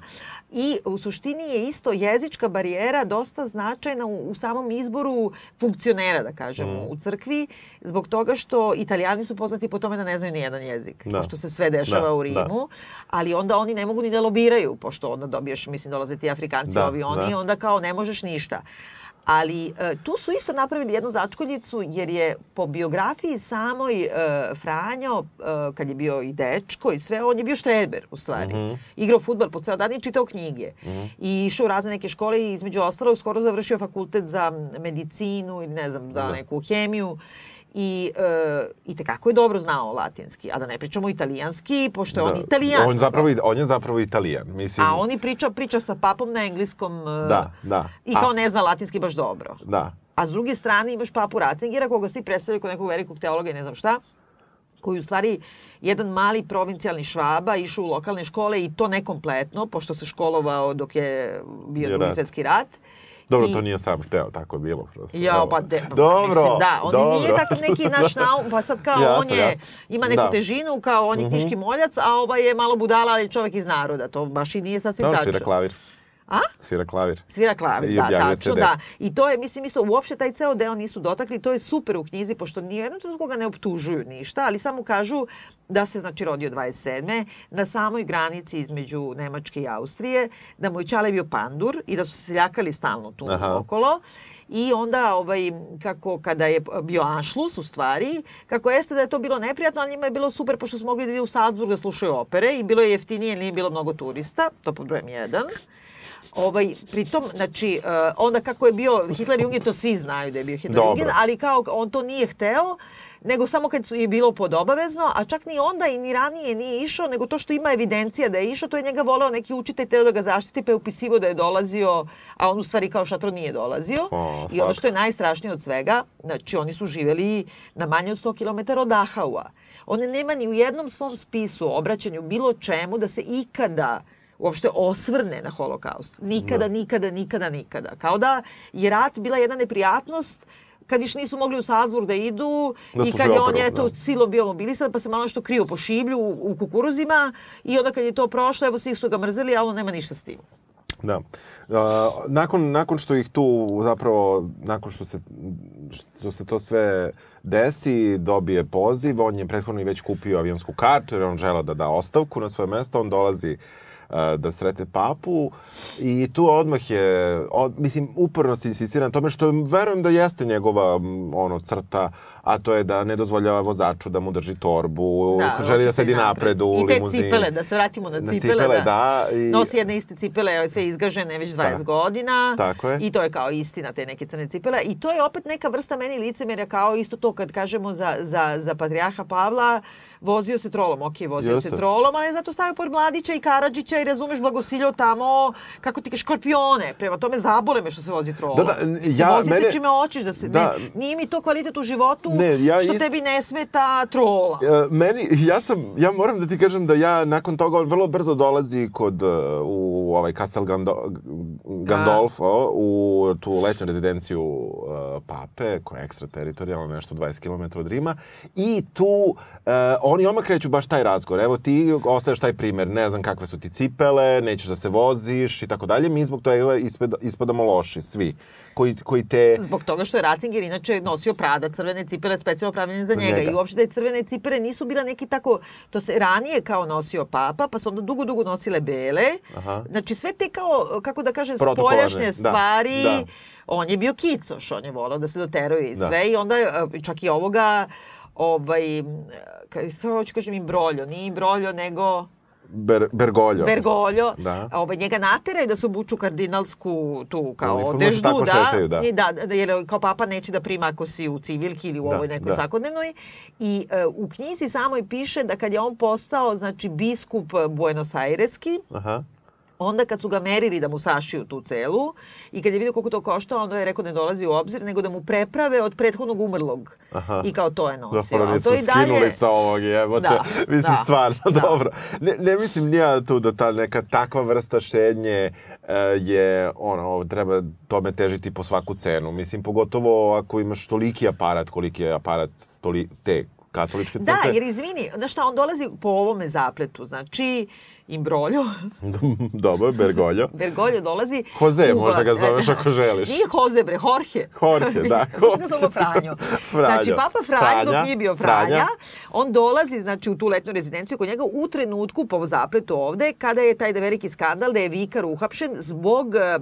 I u suštini je isto jezička barijera dosta značajna u, u samom izboru funkcionera, da kažemo, Mhm. u crkvi, zbog toga što italijani su poznati po tome da ne znaju ni jedan jezik, Da. pošto se sve dešava Da, u Rimu, ali onda oni ne mogu ni da lobiraju, pošto onda dobiješ, mislim, dolaze ti Afrikanci, Da, ovi oni, da. onda kao ne možeš ništa. Ali e, tu su isto napravili jednu začkoljicu jer je po biografiji samoj e, Franjo, e, kad je bio i dečko i sve, on je bio štreber u stvari. Mhm. Igrao futbal po ceo dan i čitao knjige. I išao u razne neke škole i između ostalog skoro završio fakultet za medicinu ili ne znam, da, Da. neku hemiju. I, e, i tekako je dobro znao latinski, a da ne pričamo italijanski, pošto je on italijan. On, zapravo, on je zapravo italijan. Mislim, A on i priča, priča sa papom na engleskom e, Da, da. i kao A- ne zna latinski baš dobro. Da. A s druge strane imaš papu Ratzingera koga svi predstavljaju kao nekog velikog teologa i ne znam šta. koji u stvari jedan mali provincijalni švaba išao u lokalne škole i to nekompletno, pošto se školovao dok je bio drugi rat. svetski rat. Dobro, I- to nije sam hteo, tako je bilo prosto. Ja, Dobro. pa de, Dobro, mislim, da, on dobro. nije tako neki naš naum, pa sad kao Jasno, on je, jasno. ima neku Da. težinu, kao on je Mhm. knjiški moljac, a ovaj je malo budala, ali čovek iz naroda, to baš i nije sasvim Dobro, tačno. svira klavir. A? Svira klavir. Svira klavir, I da, tačno, CD. da. I to je, mislim, isto, uopšte taj ceo deo nisu dotakli, to je super u knjizi, pošto nijedno trenutku ga ne optužuju ništa, ali samo kažu da se, znači, rodio 27. na samoj granici između Nemačke i Austrije, da mu je Čale bio pandur i da su se seljakali stalno tu Aha. okolo. I onda, ovaj, kako, kada je bio Anšlus, u stvari, kako jeste da je to bilo neprijatno, ali njima je bilo super, pošto su mogli da idu u Salzburg da slušaju opere i bilo je jeftinije, nije bilo mnogo turista, to pod brojem jedan. Ovaj, pritom, znači, uh, onda kako je bio Hitler Jungen, to svi znaju da je bio Hitler. Jungen, ali kao on to nije hteo, nego samo kad su- je bilo podobavezno, a čak ni onda i ni ranije nije išao, nego to što ima evidencija da je išao, to je njega voleo neki učitelj, teo da ga zaštiti, pa je upisivo da je dolazio, a on u stvari kao šatro nije dolazio. O, I ono što je najstrašnije od svega, znači oni su živeli na manje od 100 km od Dahaua. On nema ni u jednom svom spisu, obraćanju, bilo čemu da se ikada uopšte osvrne na holokaust. Nikada, nikada, nikada, nikada. Kao da je rat bila jedna neprijatnost kad iš nisu mogli u Salzburg da idu Da i kad je on eto da. silom bio mobilisan pa se malo nešto krio po šiblju u, u kukuruzima i onda kad je to prošlo evo svi su ga mrzeli a on nema ništa s tim. Da. Uh, nakon, nakon što ih tu zapravo, nakon što se, što se to sve desi, dobije poziv, on je prethodno i već kupio avionsku kartu jer je on želeo da da ostavku na svoje mesto, on dolazi uh, da srete papu i tu odmah je, od, mislim, uporno se insistira na tome što verujem da jeste njegova ono crta, a to je da ne dozvoljava vozaču da mu drži torbu, želi hoće da se sedi napred u I te limuzini. cipele, da se vratimo na Na cipele. cipele, da. da, i- Nosi jedne iste cipele, sve izgažene već 20 Da. godina. Tako je. I to je kao istina, te neke crne cipele. I to je opet neka vrsta meni licemerja, kao isto to kad kažemo za, za, za patrijarha Pavla, vozio se trolom, ok, vozio Jeste. se trolom, ali je zato stavio pored Mladića i Karadžića i razumeš blagosiljao tamo, kako ti kažeš, škorpione. Prema tome zabole me što se vozi trolom. Da, da, ja- vozi mene- se čime hoćeš da se... Da. Ne, nije mi to kvalitet u životu Ne, ja što isto- tebi ne smeta trola. E, meni, ja sam, ja moram da ti kažem da ja nakon toga on vrlo brzo dolazi kod, e, u ovaj Castel Gando, Gandolfo, u tu letnju rezidenciju uh, pape, koja je ekstrateritorijalna, nešto 20 km od Rima, i tu uh, oni odmah kreću baš taj razgovor. Evo ti ostaješ taj primer, ne znam kakve su ti cipele, nećeš da se voziš i tako dalje. Mi zbog toga ispada, ispadamo loši, svi, koji, koji te... Zbog toga što je Ratzinger inače nosio Prada, crvene cipele specijalno pravljene za njega. njega. I uopšte te crvene cipele nisu bila neki tako, to se ranije kao nosio papa, pa su onda dugo, dugo nosile bele. Aha. Znači sve te kao, kako da kažem, spoljašnje da, stvari, da. on je bio kicoš, on je volao da se doteruje i Da. sve i onda e, čak i ovoga ovaj, sve hoću kažem imbroljo, nije imbroljo nego Ber, Bergoglio. Bergoglio, Da. ovaj, njega nateraju da se obuču kardinalsku tu kao Uniformu, deždu, tako da, šetaju, da. I da, da, jer kao papa neće da prima ako si u civilki ili u Da, ovoj nekoj da. svakodnevnoj. I e, u knjizi samoj piše da kad je on postao, znači, biskup Buenos Aireski, Aha. Onda kad su ga merili da mu sašiju tu celu i kad je vidio koliko to košta, onda je rekao ne dolazi u obzir, nego da mu preprave od prethodnog umrlog. Aha. I kao to je nosio. Zapravo nisu to i skinuli dalje... sa ovog jebote. Da, mislim, da, stvarno, da. dobro. Ne, ne mislim ni ja tu da ta neka takva vrsta štednje e, je, ono, treba tome težiti po svaku cenu. Mislim, pogotovo ako imaš toliki aparat, koliki je aparat toli, te katoličke crkve. Da, jer izvini, znaš šta, on dolazi po ovome zapletu, znači Imbroljo, Dobro, Bergoglio. Bergoglio dolazi... Jose, u- možda ga zoveš ako želiš. Nije Jose, bre, Jorge. Jorge, da, Možda ga Jorge. zove Franjo. Franjo. Znači, Papa Franjo, dok Franja, nije bio Franja, Franja. on dolazi, znači, u tu letnju rezidenciju kod njega u trenutku po zapletu ovde, kada je taj da veliki skandal da je vikar uhapšen zbog e, e,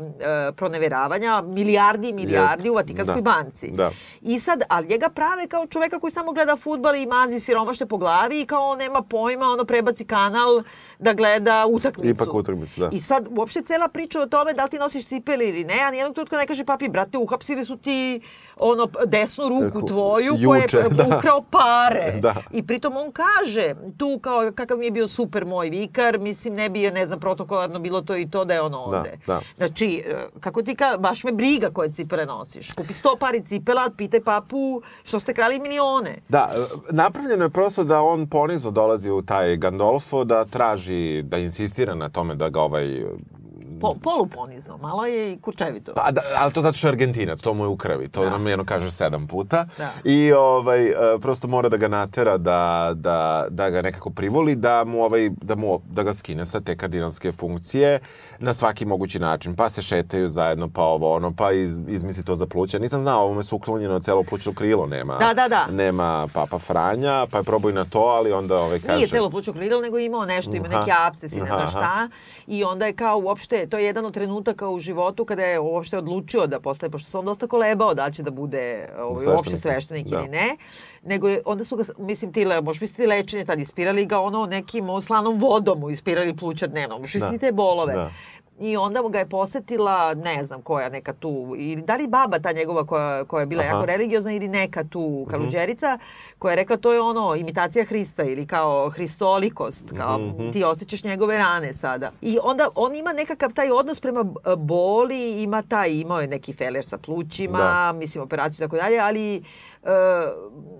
proneveravanja milijardi i milijardi Jeste. u Vatikanskoj Da. banci. Da. I sad, ali njega prave kao čoveka koji samo gleda futbal i mazi siromašne po glavi i kao on nema pojma, ono prebaci kanal da gleda utakmicu. Ipak utakmicu, da. I sad, uopšte cela priča o tome da li ti nosiš cipele ili ne, a nijednog trenutka ne kaže papi, brate, uhapsili su ti ono desnu ruku tvoju koja juče, je da. ukrao pare. Da. I pritom on kaže tu kao kakav mi je bio super moj vikar, mislim ne bi je, ne znam, protokolarno bilo to i to da je on ovde. da. Znači, e, kako ti ka, baš me briga koje cipele nosiš. Kupi sto pari cipela, pitaj papu što ste krali milione. Da, e, napravljeno je prosto da on ponizno dolazi u taj Gandolfo, da traži, da insistira na tome da ga ovaj Po, poluponizno, malo je i kurčevito. Pa, da, ali to zato što je Argentinac, to mu je u krvi. To Da. nam jedno kaže sedam puta. Da. I ovaj, e, prosto mora da ga natera, da, da, da ga nekako privoli, da mu, ovaj, da mu da ga skine sa te kardinalske funkcije na svaki mogući način. Pa se šetaju zajedno, pa ovo ono, pa iz, izmisli to za pluća. Nisam znao, ovome su uklonjeno celo plućno krilo, nema, Da, da, da. nema Papa Franja, pa je probao i na to, ali onda ovaj kaže... Nije celo plućno krilo, nego imao nešto, ima Aha. neki absces i ne Aha, šta. I onda je kao uopšte, to je jedan od trenutaka u životu kada je uopšte odlučio da postane, pošto se on dosta kolebao da će da bude ovaj, uopšte Sveštenik. sveštenik Da. ili ne. Nego je, onda su ga, mislim, ti, možeš misliti lečenje tad, ispirali ga ono nekim slanom vodom, ispirali pluća dnevno, možeš Da. misliti te bolove. Da. I onda ga je posetila, ne znam koja, neka tu, ili da li baba ta njegova koja, koja je bila Aha. jako religiozna ili neka tu kaluđerica, koja je rekla to je ono imitacija Hrista ili kao hristolikost, kao Mhm. ti osjećaš njegove rane sada. I onda on ima nekakav taj odnos prema e, boli, ima taj, imao je neki feler sa plućima, Da. mislim operaciju i tako dalje, ali e,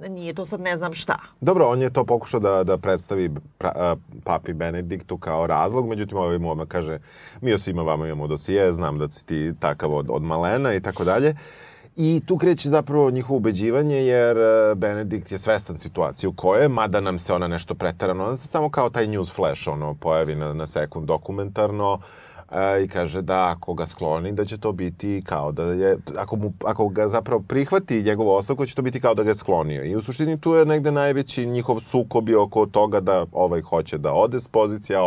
nije to sad ne znam šta. Dobro, on je to pokušao da, da predstavi pra, a, papi Benediktu kao razlog, međutim ovaj mu odmah kaže mi o svima vama imamo dosije, znam da si ti takav od, od malena i tako dalje. I tu kreće zapravo njihovo ubeđivanje jer e, Benedikt je svestan situacije u kojoj je, mada nam se ona nešto pretarano, ona se samo kao taj news flash ono, pojavi na, na sekund dokumentarno e, i kaže da ako ga skloni da će to biti kao da je, ako, mu, ako ga zapravo prihvati njegovu ostavku će to biti kao da ga je sklonio. I u suštini tu je negde najveći njihov sukob je oko toga da ovaj hoće da ode s pozicije, a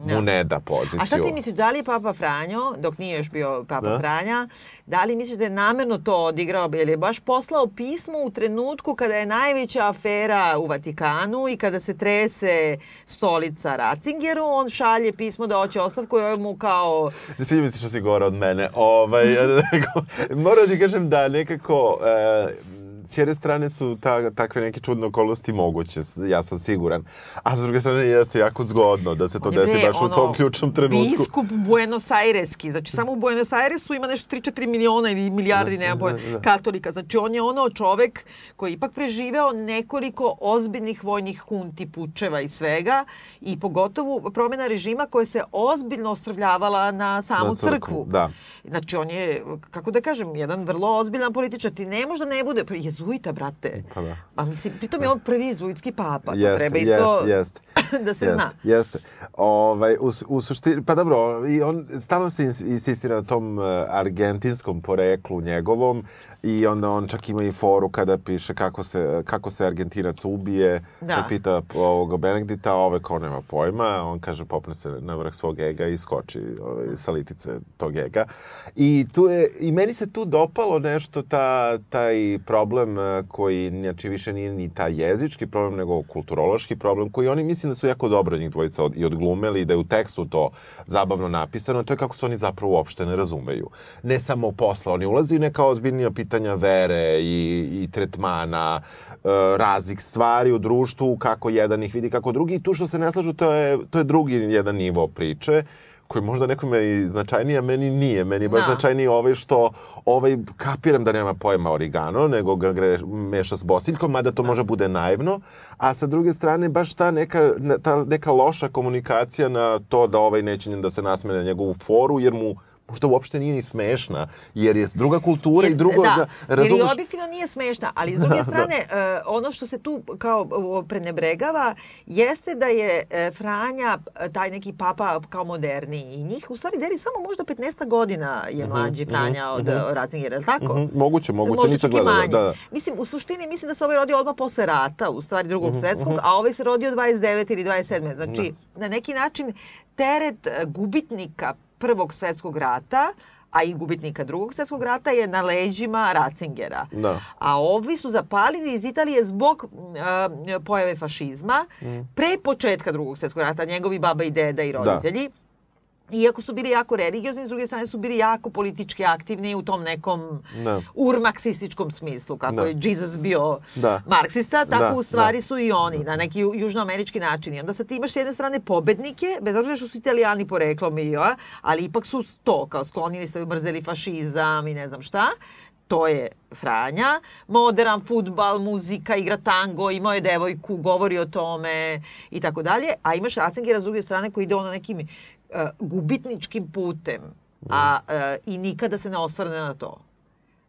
mu Da. ne da poziciju. A šta ti misliš, da li je Papa Franjo, dok nije još bio Papa Da. Franja, da li misliš da je namerno to odigrao, jer je baš poslao pismo u trenutku kada je najveća afera u Vatikanu i kada se trese stolica Ratzingeru, on šalje pismo da hoće ostavku i ovaj mu kao... Ne sviđa mi se što si gore od mene. Ovaj, moram ti kažem da nekako... E, s jedne strane su ta, takve neke čudne okolnosti moguće, ja sam siguran. A s druge strane jeste jako zgodno da se to desi baš u tom ključnom trenutku. Biskup Buenos Aireski. Znači, samo u Buenos Airesu ima nešto 3-4 miliona ili milijardi, Da, nema da, pojma, da. katolika. Znači, on je ono čovek koji je ipak preživeo nekoliko ozbiljnih vojnih hunti, pučeva i svega i pogotovo promjena režima koja se ozbiljno ostrvljavala na samu Na crkvu, crkvu. da. Znači, on je, kako da kažem, jedan vrlo ozbiljan političar. Ti ne možda ne bude, pa jezuita, brate. Pa da. A mislim, pritom je on prvi jezuitski papa. To Jeste, treba isto jeste, jeste. da se jeste, zna. Jeste. Ovaj, u, u suštini, pa dobro, i on stalno se ins- insistira na tom uh, argentinskom poreklu njegovom i onda on čak ima i foru kada piše kako se, kako se Argentinac ubije. Da. Kad pita ovoga Benedikta, ove ko nema pojma, on kaže popne se na vrh svog ega i skoči ovaj, sa litice tog ega. I, tu je, I meni se tu dopalo nešto, ta, taj problem eh, koji znači, više nije ni taj jezički problem, nego kulturološki problem, koji oni mislim da su jako dobro njih dvojica od, i odglumeli, da je u tekstu to zabavno napisano, to je kako se oni zapravo uopšte ne razumeju. Ne samo posla, oni ulaze u neka ozbiljnija pitanja vere i, i tretmana, e, raznih stvari u društvu, kako jedan ih vidi, kako drugi, i tu što se ne slažu, to je, to je drugi jedan nivo priče koji možda nekome i značajniji, a meni nije. Meni je baš Da. značajniji ovaj što ovaj kapiram da nema pojma origano, nego ga gre, meša s bosiljkom, mada to može bude naivno, a sa druge strane baš ta neka, ta neka loša komunikacija na to da ovaj neće da se nasmene na njegovu foru, jer mu možda uopšte nije ni smešna, jer je druga kultura i drugo... da, jer i razumeš? objektivno nije smešna, ali s druge strane, e, ono što se tu kao o, prenebregava jeste da je e, Franja, e, taj neki papa kao moderniji i njih u stvari deli samo možda 15 godina je mlađi Franja od mhm. mm Ratzingera, je tako? Mhm, moguće, moguće, Možda nisam gledala. Da, da. Mislim, u suštini mislim da se ovaj rodio odmah posle rata, u stvari drugog Mhm, svetskog, a ovaj se rodio 29 ili 27. Znači, na neki način teret e, gubitnika prvog svetskog rata, a i gubitnika drugog svetskog rata je na leđima Ratzingera. Da. A ovi su zapalili iz Italije zbog uh, pojave fašizma Mm. pre početka drugog svetskog rata, njegovi baba i deda i roditelji. Iako su bili jako religiozni, s druge strane su bili jako politički aktivni u tom nekom Da. urmarksističkom smislu, kako Da. je Jesus bio Da. marksista, tako Da, u stvari da. su i oni, na neki ju- južnoamerički način. I onda sad ti imaš s jedne strane pobednike, bez obzira što su italijani poreklom i ja, ali ipak su to, kao sklonili se, mrzeli fašizam i ne znam šta. To je Franja. Modern futbal, muzika, igra tango, imao je devojku, govori o tome i tako dalje. A imaš Ratzingera s druge strane koji ide ono nekim gubitničkim putem a, uh, i nikada se ne osvrne na to.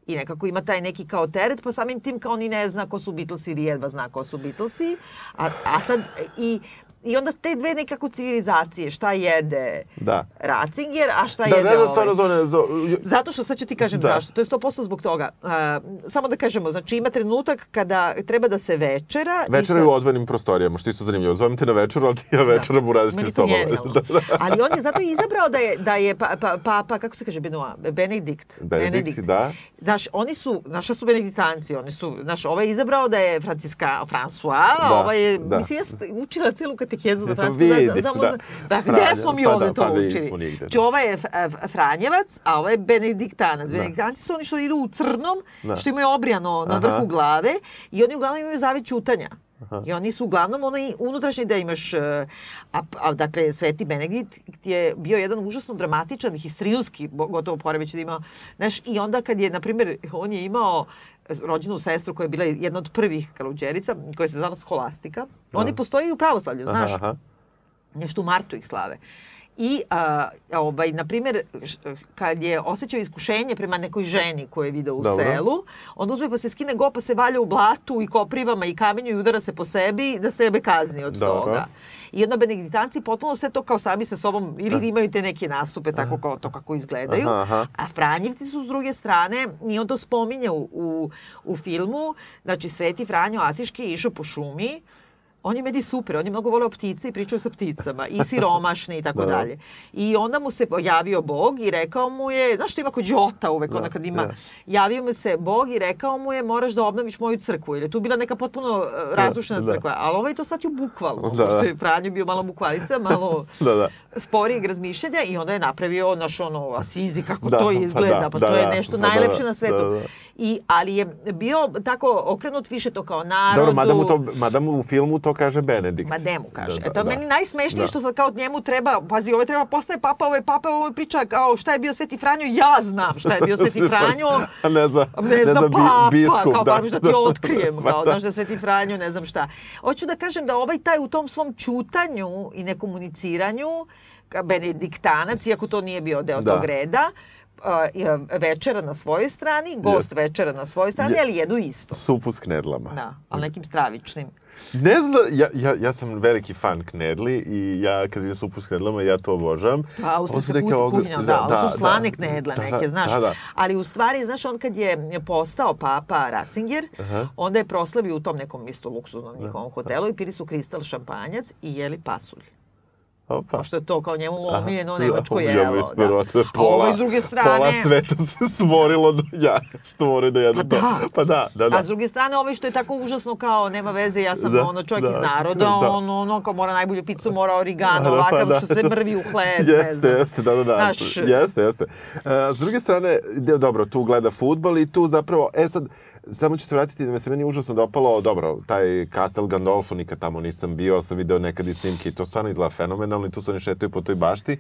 I nekako ima taj neki kao teret, pa samim tim kao ni ne zna ko su Beatlesi ili jedva zna ko su Beatlesi. A, a sad, i, i onda te dve nekako civilizacije, šta jede Da. Ratzinger, a šta Da, jede ne znam ovaj. stvarno zone... Zo, Zato što sad ću ti kažem Da. zašto. To je 100% zbog toga. Uh, samo da kažemo, znači ima trenutak kada treba da se večera. i Večera je sad- u odvojenim prostorijama, što je isto zanimljivo. Zovem te na večeru, ali ti ja večeram u različitim sobama. Da, da. Ali on je zato i izabrao da je, da je pa, pa, papa, kako se kaže Benoit, Benedikt. Benedikt, da. Znaš, oni su, naša su benediktanci, oni su, znaš, ovaj je izabrao da je Franciska, François, Da, ovaj je, da. mislim, ja sam učila celu katekezu za Francusku, Vidi, za, za, da. za, da, Franja, gde smo mi pa ovde da, to pa učili? Znači, da. ovaj je Franjevac, a ovaj je Benediktanac. Benediktanci su oni što idu u crnom, Da. što imaju obrijano na vrhu glave i oni uglavnom imaju zavet ćutanja. I oni su uglavnom onaj unutrašnji da imaš, e, a, a dakle Sveti Benedikt je bio jedan užasno dramatičan, histrijonski, bo- gotovo poremećaj da ima, znaš, i onda kad je, na primjer, on je imao rođenu sestru koja je bila jedna od prvih kaluđerica, koja se zvala Skolastika. Oni postoje i u pravoslavlju, znaš Aha, aha. nešto u martu ih slave. I, a, ovaj, na primjer, kad je osjećao iskušenje prema nekoj ženi koju je video u Dobro. selu, onda uzme pa se skine go, pa se valja u blatu i koprivama i kamenju i udara se po sebi da sebe kazni od Dobro. toga. I onda benediktanci potpuno sve to kao sami sa sobom, ili imaju te neke nastupe tako kao to kako izgledaju, Aha, aha. a Franjevci su s druge strane, i on to spominje u, u, u filmu, znači Sveti Franjo Asiški je išao po šumi, on je meni super, on je mnogo voleo ptice i pričao sa pticama i siromašni i tako Da, da. dalje. I onda mu se javio Bog i rekao mu je, znaš što ima kod Đota uvek, onda kad ima, da. javio mu se Bog i rekao mu je moraš da obnoviš moju crkvu, jer je tu bila neka potpuno uh, razrušena da. crkva, ali ovaj to sad ju bukvalno, Da, pošto da. je Franjo bio malo bukvalista, malo Da, da. sporijeg razmišljanja i onda je napravio naš ono Asizi kako Da, to pa izgleda, da, pa, da, to je da, nešto pa da, najlepše da, na svetu. da, da. I, ali je bio tako okrenut više to kao narodu. Dobro, mada mu, to, mada mu u filmu to kaže Benedikt. Ma demu kaže. Da, Da, da, Eto, da. meni najsmešnije Da. što sad kao njemu treba, pazi, ovaj treba postaje papa, ovaj papa, ovaj priča kao šta je bio Sveti Franjo, ja znam šta je bio Sveti Franjo. Ne zna, Ne znam, bi- papa, biskup, kao da, da ti otkrijem, Pa kao, da. znaš da je Sveti Franjo, ne znam šta. Hoću da kažem da ovaj taj u tom svom čutanju i nekomuniciranju, benediktanac, iako to nije bio deo Da. tog reda, je večera na svojoj strani, gost večera na svojoj strani, ali jedu isto. Supu s knedlama. Da, ali nekim stravičnim. Ne znam, ja, ja, ja sam veliki fan knedli i ja kad vidim supu s knedlama, ja to obožavam. Pa, Ovo su austrijska kut- ogr- kuhinja, da, da, su slane knedle da, neke, znaš. Da, da. Ali u stvari, znaš, on kad je postao papa Ratzinger, Aha. onda je proslavio u tom nekom isto luksuznom njihovom hotelu i pili su kristal šampanjac i jeli pasulj. Opa. Pošto je to kao njemu omiljeno nemačko Ja, jelo. Da. verovatno, A ovo s druge strane... Pola sveta se smorilo do ja, što moraju da jedu Pa to. da. Pa da, da, da. A s druge strane, ovaj što je tako užasno kao, nema veze, ja sam Da, ono čovjek da, iz naroda, da. on ono kao mora najbolju picu, mora origano, Da, da, ovakav pa da. što se mrvi u hleb, Jeste, jeste, da, da, da. Znaš, Jeste, jeste. E, s druge strane, dobro, tu gleda futbol i tu zapravo, e sad, samo ću se vratiti da me se meni užasno dopalo, dobro, taj Castel Gandolfo, nikad tamo nisam bio, sam video nekad i snimke i to stvarno izgleda fenomenalno i tu se oni šetaju po toj bašti.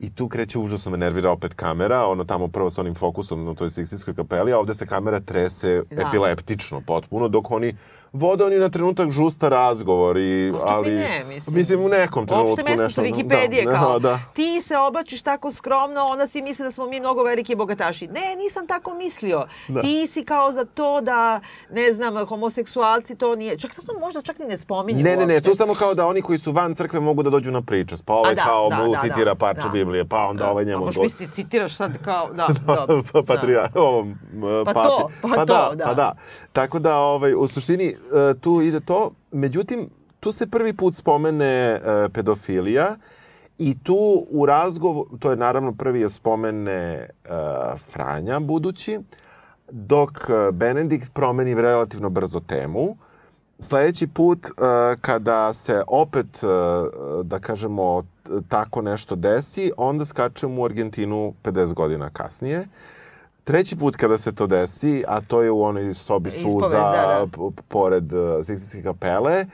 I tu kreće užasno me nervira opet kamera, ono tamo prvo sa onim fokusom na toj Sikstinskoj kapeli, a ovde se kamera trese Da. epileptično potpuno, dok oni vode oni na trenutak žusta razgovor i, Pa ali... ne, mislim. Mislim, u nekom trenutku Opšte mesto nešto... sa Wikipedije, da, kao, Da, ti se oblačiš tako skromno, onda svi misle da smo mi mnogo veliki bogataši. Ne, nisam tako mislio. Da. Ti si kao za to da, ne znam, homoseksualci to nije, čak to možda čak ni ne spominju Ne, ne, ne, tu samo kao da oni koji su van crkve mogu da dođu na pričas. Pa ovaj da, kao da, mu da, citira da, parče da. Biblije, pa onda Da. ovaj A njemu... možeš to- misliti, citiraš sad kao, da, dobro. pa, patrija, ovom uh, Pa papi. to, pa pa to, da, da. Pa da. Tako da, ovaj, u suštini, tu ide to. Međutim, tu se prvi put spomene e, pedofilija i tu u razgovoru, to je naravno prvi je spomene e, Franja budući, dok e, Benedikt promeni relativno brzo temu sledeći put uh, kada se opet, uh, da kažemo, tako nešto desi, onda skačemo u Argentinu 50 godina kasnije. Treći put kada se to desi, a to je u onoj sobi Ispovest, suza da, da. pored uh, Sikstinske kapele,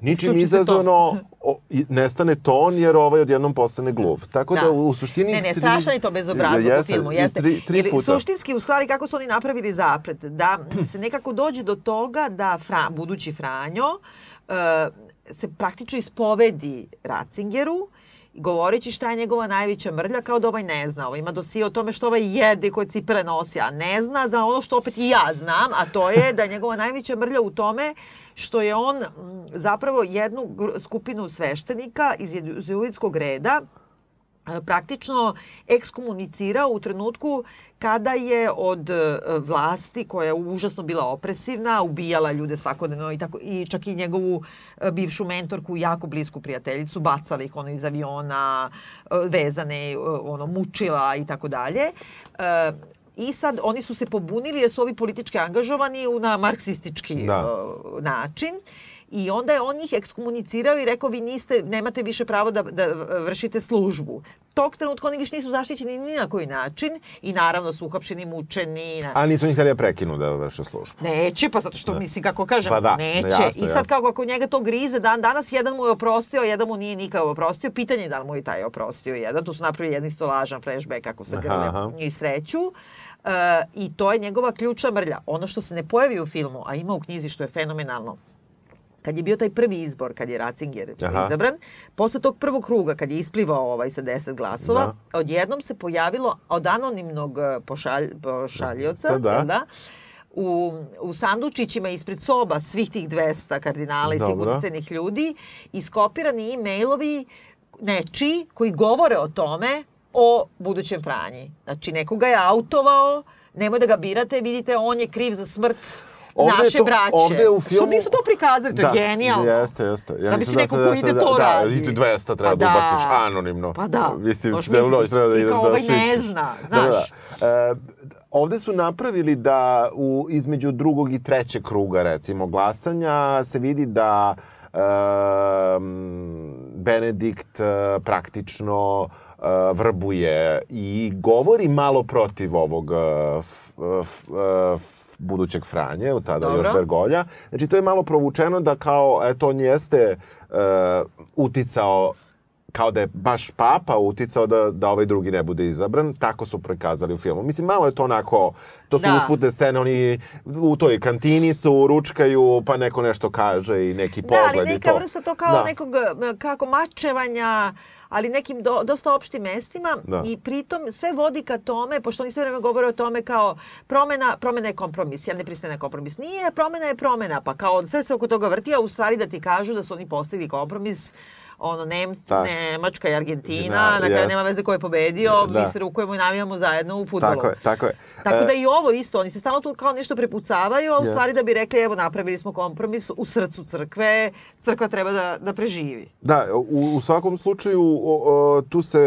ničim izazvano o, nestane ton jer ovaj odjednom postane gluv. Tako da, Da. u suštini... Ne, ne, tri- strašan je to bezobrazluk u Jeste, filmu, i jeste. Tri, tri Ili, puta. suštinski, u stvari, kako su oni napravili zapret, da se nekako dođe do toga da Fra, budući Franjo uh, se praktično ispovedi Ratzingeru, govoreći šta je njegova najveća mrlja, kao da ovaj ne zna. Ovaj ima dosije o tome što ovaj jede, koje cipele nosi, a ne zna za ono što opet i ja znam, a to je da je njegova najveća mrlja u tome što je on zapravo jednu skupinu sveštenika iz jezuitskog reda praktično ekskomunicirao u trenutku kada je od e, vlasti koja je užasno bila opresivna, ubijala ljude svakodnevno i tako i čak i njegovu e, bivšu mentorku, jako blisku prijateljicu, bacala ih ono iz aviona, e, vezane, ono mučila i tako dalje. I sad oni su se pobunili jer su ovi politički angažovani na marksistički Da. način. I onda je on njih ekskomunicirao i rekao vi niste, nemate više pravo da, da vršite službu. Tog trenutka oni više nisu zaštićeni ni na koji način i naravno su uhapšeni, mučeni. Na... A nisu ni htjeli da prekinu da vrše službu. Neće, pa zato što misli, kako kažem, Pa da, neće. jasno, I sad jasno. kako ako njega to grize, dan danas jedan mu je oprostio, jedan mu nije nikad oprostio. Pitanje je da li mu je taj oprostio jedan. Tu su napravili jedan isto lažan flashback kako se grle i sreću. E, I to je njegova ključna mrlja. Ono što se ne pojavi u filmu, a ima u knjizi što je fenomenalno, kad je bio taj prvi izbor, kad je Ratzinger Aha. izabran, posle tog prvog kruga, kad je isplivao ovaj sa 10 glasova, odjednom se pojavilo od anonimnog eh, pošalj, pošaljoca, Da. jel da? u, u sandučićima ispred soba svih tih 200 kardinala i uticenih ljudi iskopirani e-mailovi nečiji koji govore o tome o budućem Franji. Znači, nekoga je autovao, nemoj da ga birate, vidite, on je kriv za smrt Ovde naše to- braće. ovde u Što filmu- nisu to prikazali, to je genijalno. Jeste, jeste. Ja da neko se- ko da se- ide da, to da, radi. i 200 treba Pa da da. ubaciš anonimno. Pa da. Mislim, celu noć treba da I ideš kao da ovaj ne zna, Da, da, znaš. da. E, ovde su napravili da u, između drugog i trećeg kruga, recimo, glasanja se vidi da um, Benedikt uh, praktično uh, vrbuje i govori malo protiv ovog uh, f, f, uh, budućeg Franje, u tada Dobro. još Bergolja. Znači, to je malo provučeno da kao, eto, on jeste uh, uticao kao da je baš papa uticao da, da ovaj drugi ne bude izabran. Tako su prikazali u filmu. Mislim, malo je to onako, to su Da. usputne scene, oni u toj kantini su, ručkaju, pa neko nešto kaže i neki Da, pogled ali i neka to. vrsta to kao Da. nekog e, kako mačevanja, ali nekim do, dosta opštim mestima Da. i pritom sve vodi ka tome, pošto oni sve vreme govore o tome kao promena, promena je kompromis, ja ne pristajem na kompromis. Nije, promena je promena, pa kao sve se oko toga vrti, a u stvari da ti kažu da su oni postigli kompromis ono, Nemci, Tak. Nemačka i Argentina, Da, na kraju jest. nema veze ko je pobedio, Da. mi se rukujemo i navijamo zajedno u futbolu. Tako je, tako je. Tako E, da i ovo isto, oni se stalno tu kao nešto prepucavaju, a u Jeste. stvari da bi rekli, evo napravili smo kompromis u srcu crkve, crkva treba da, da preživi. Da, u, u svakom slučaju o, o, tu se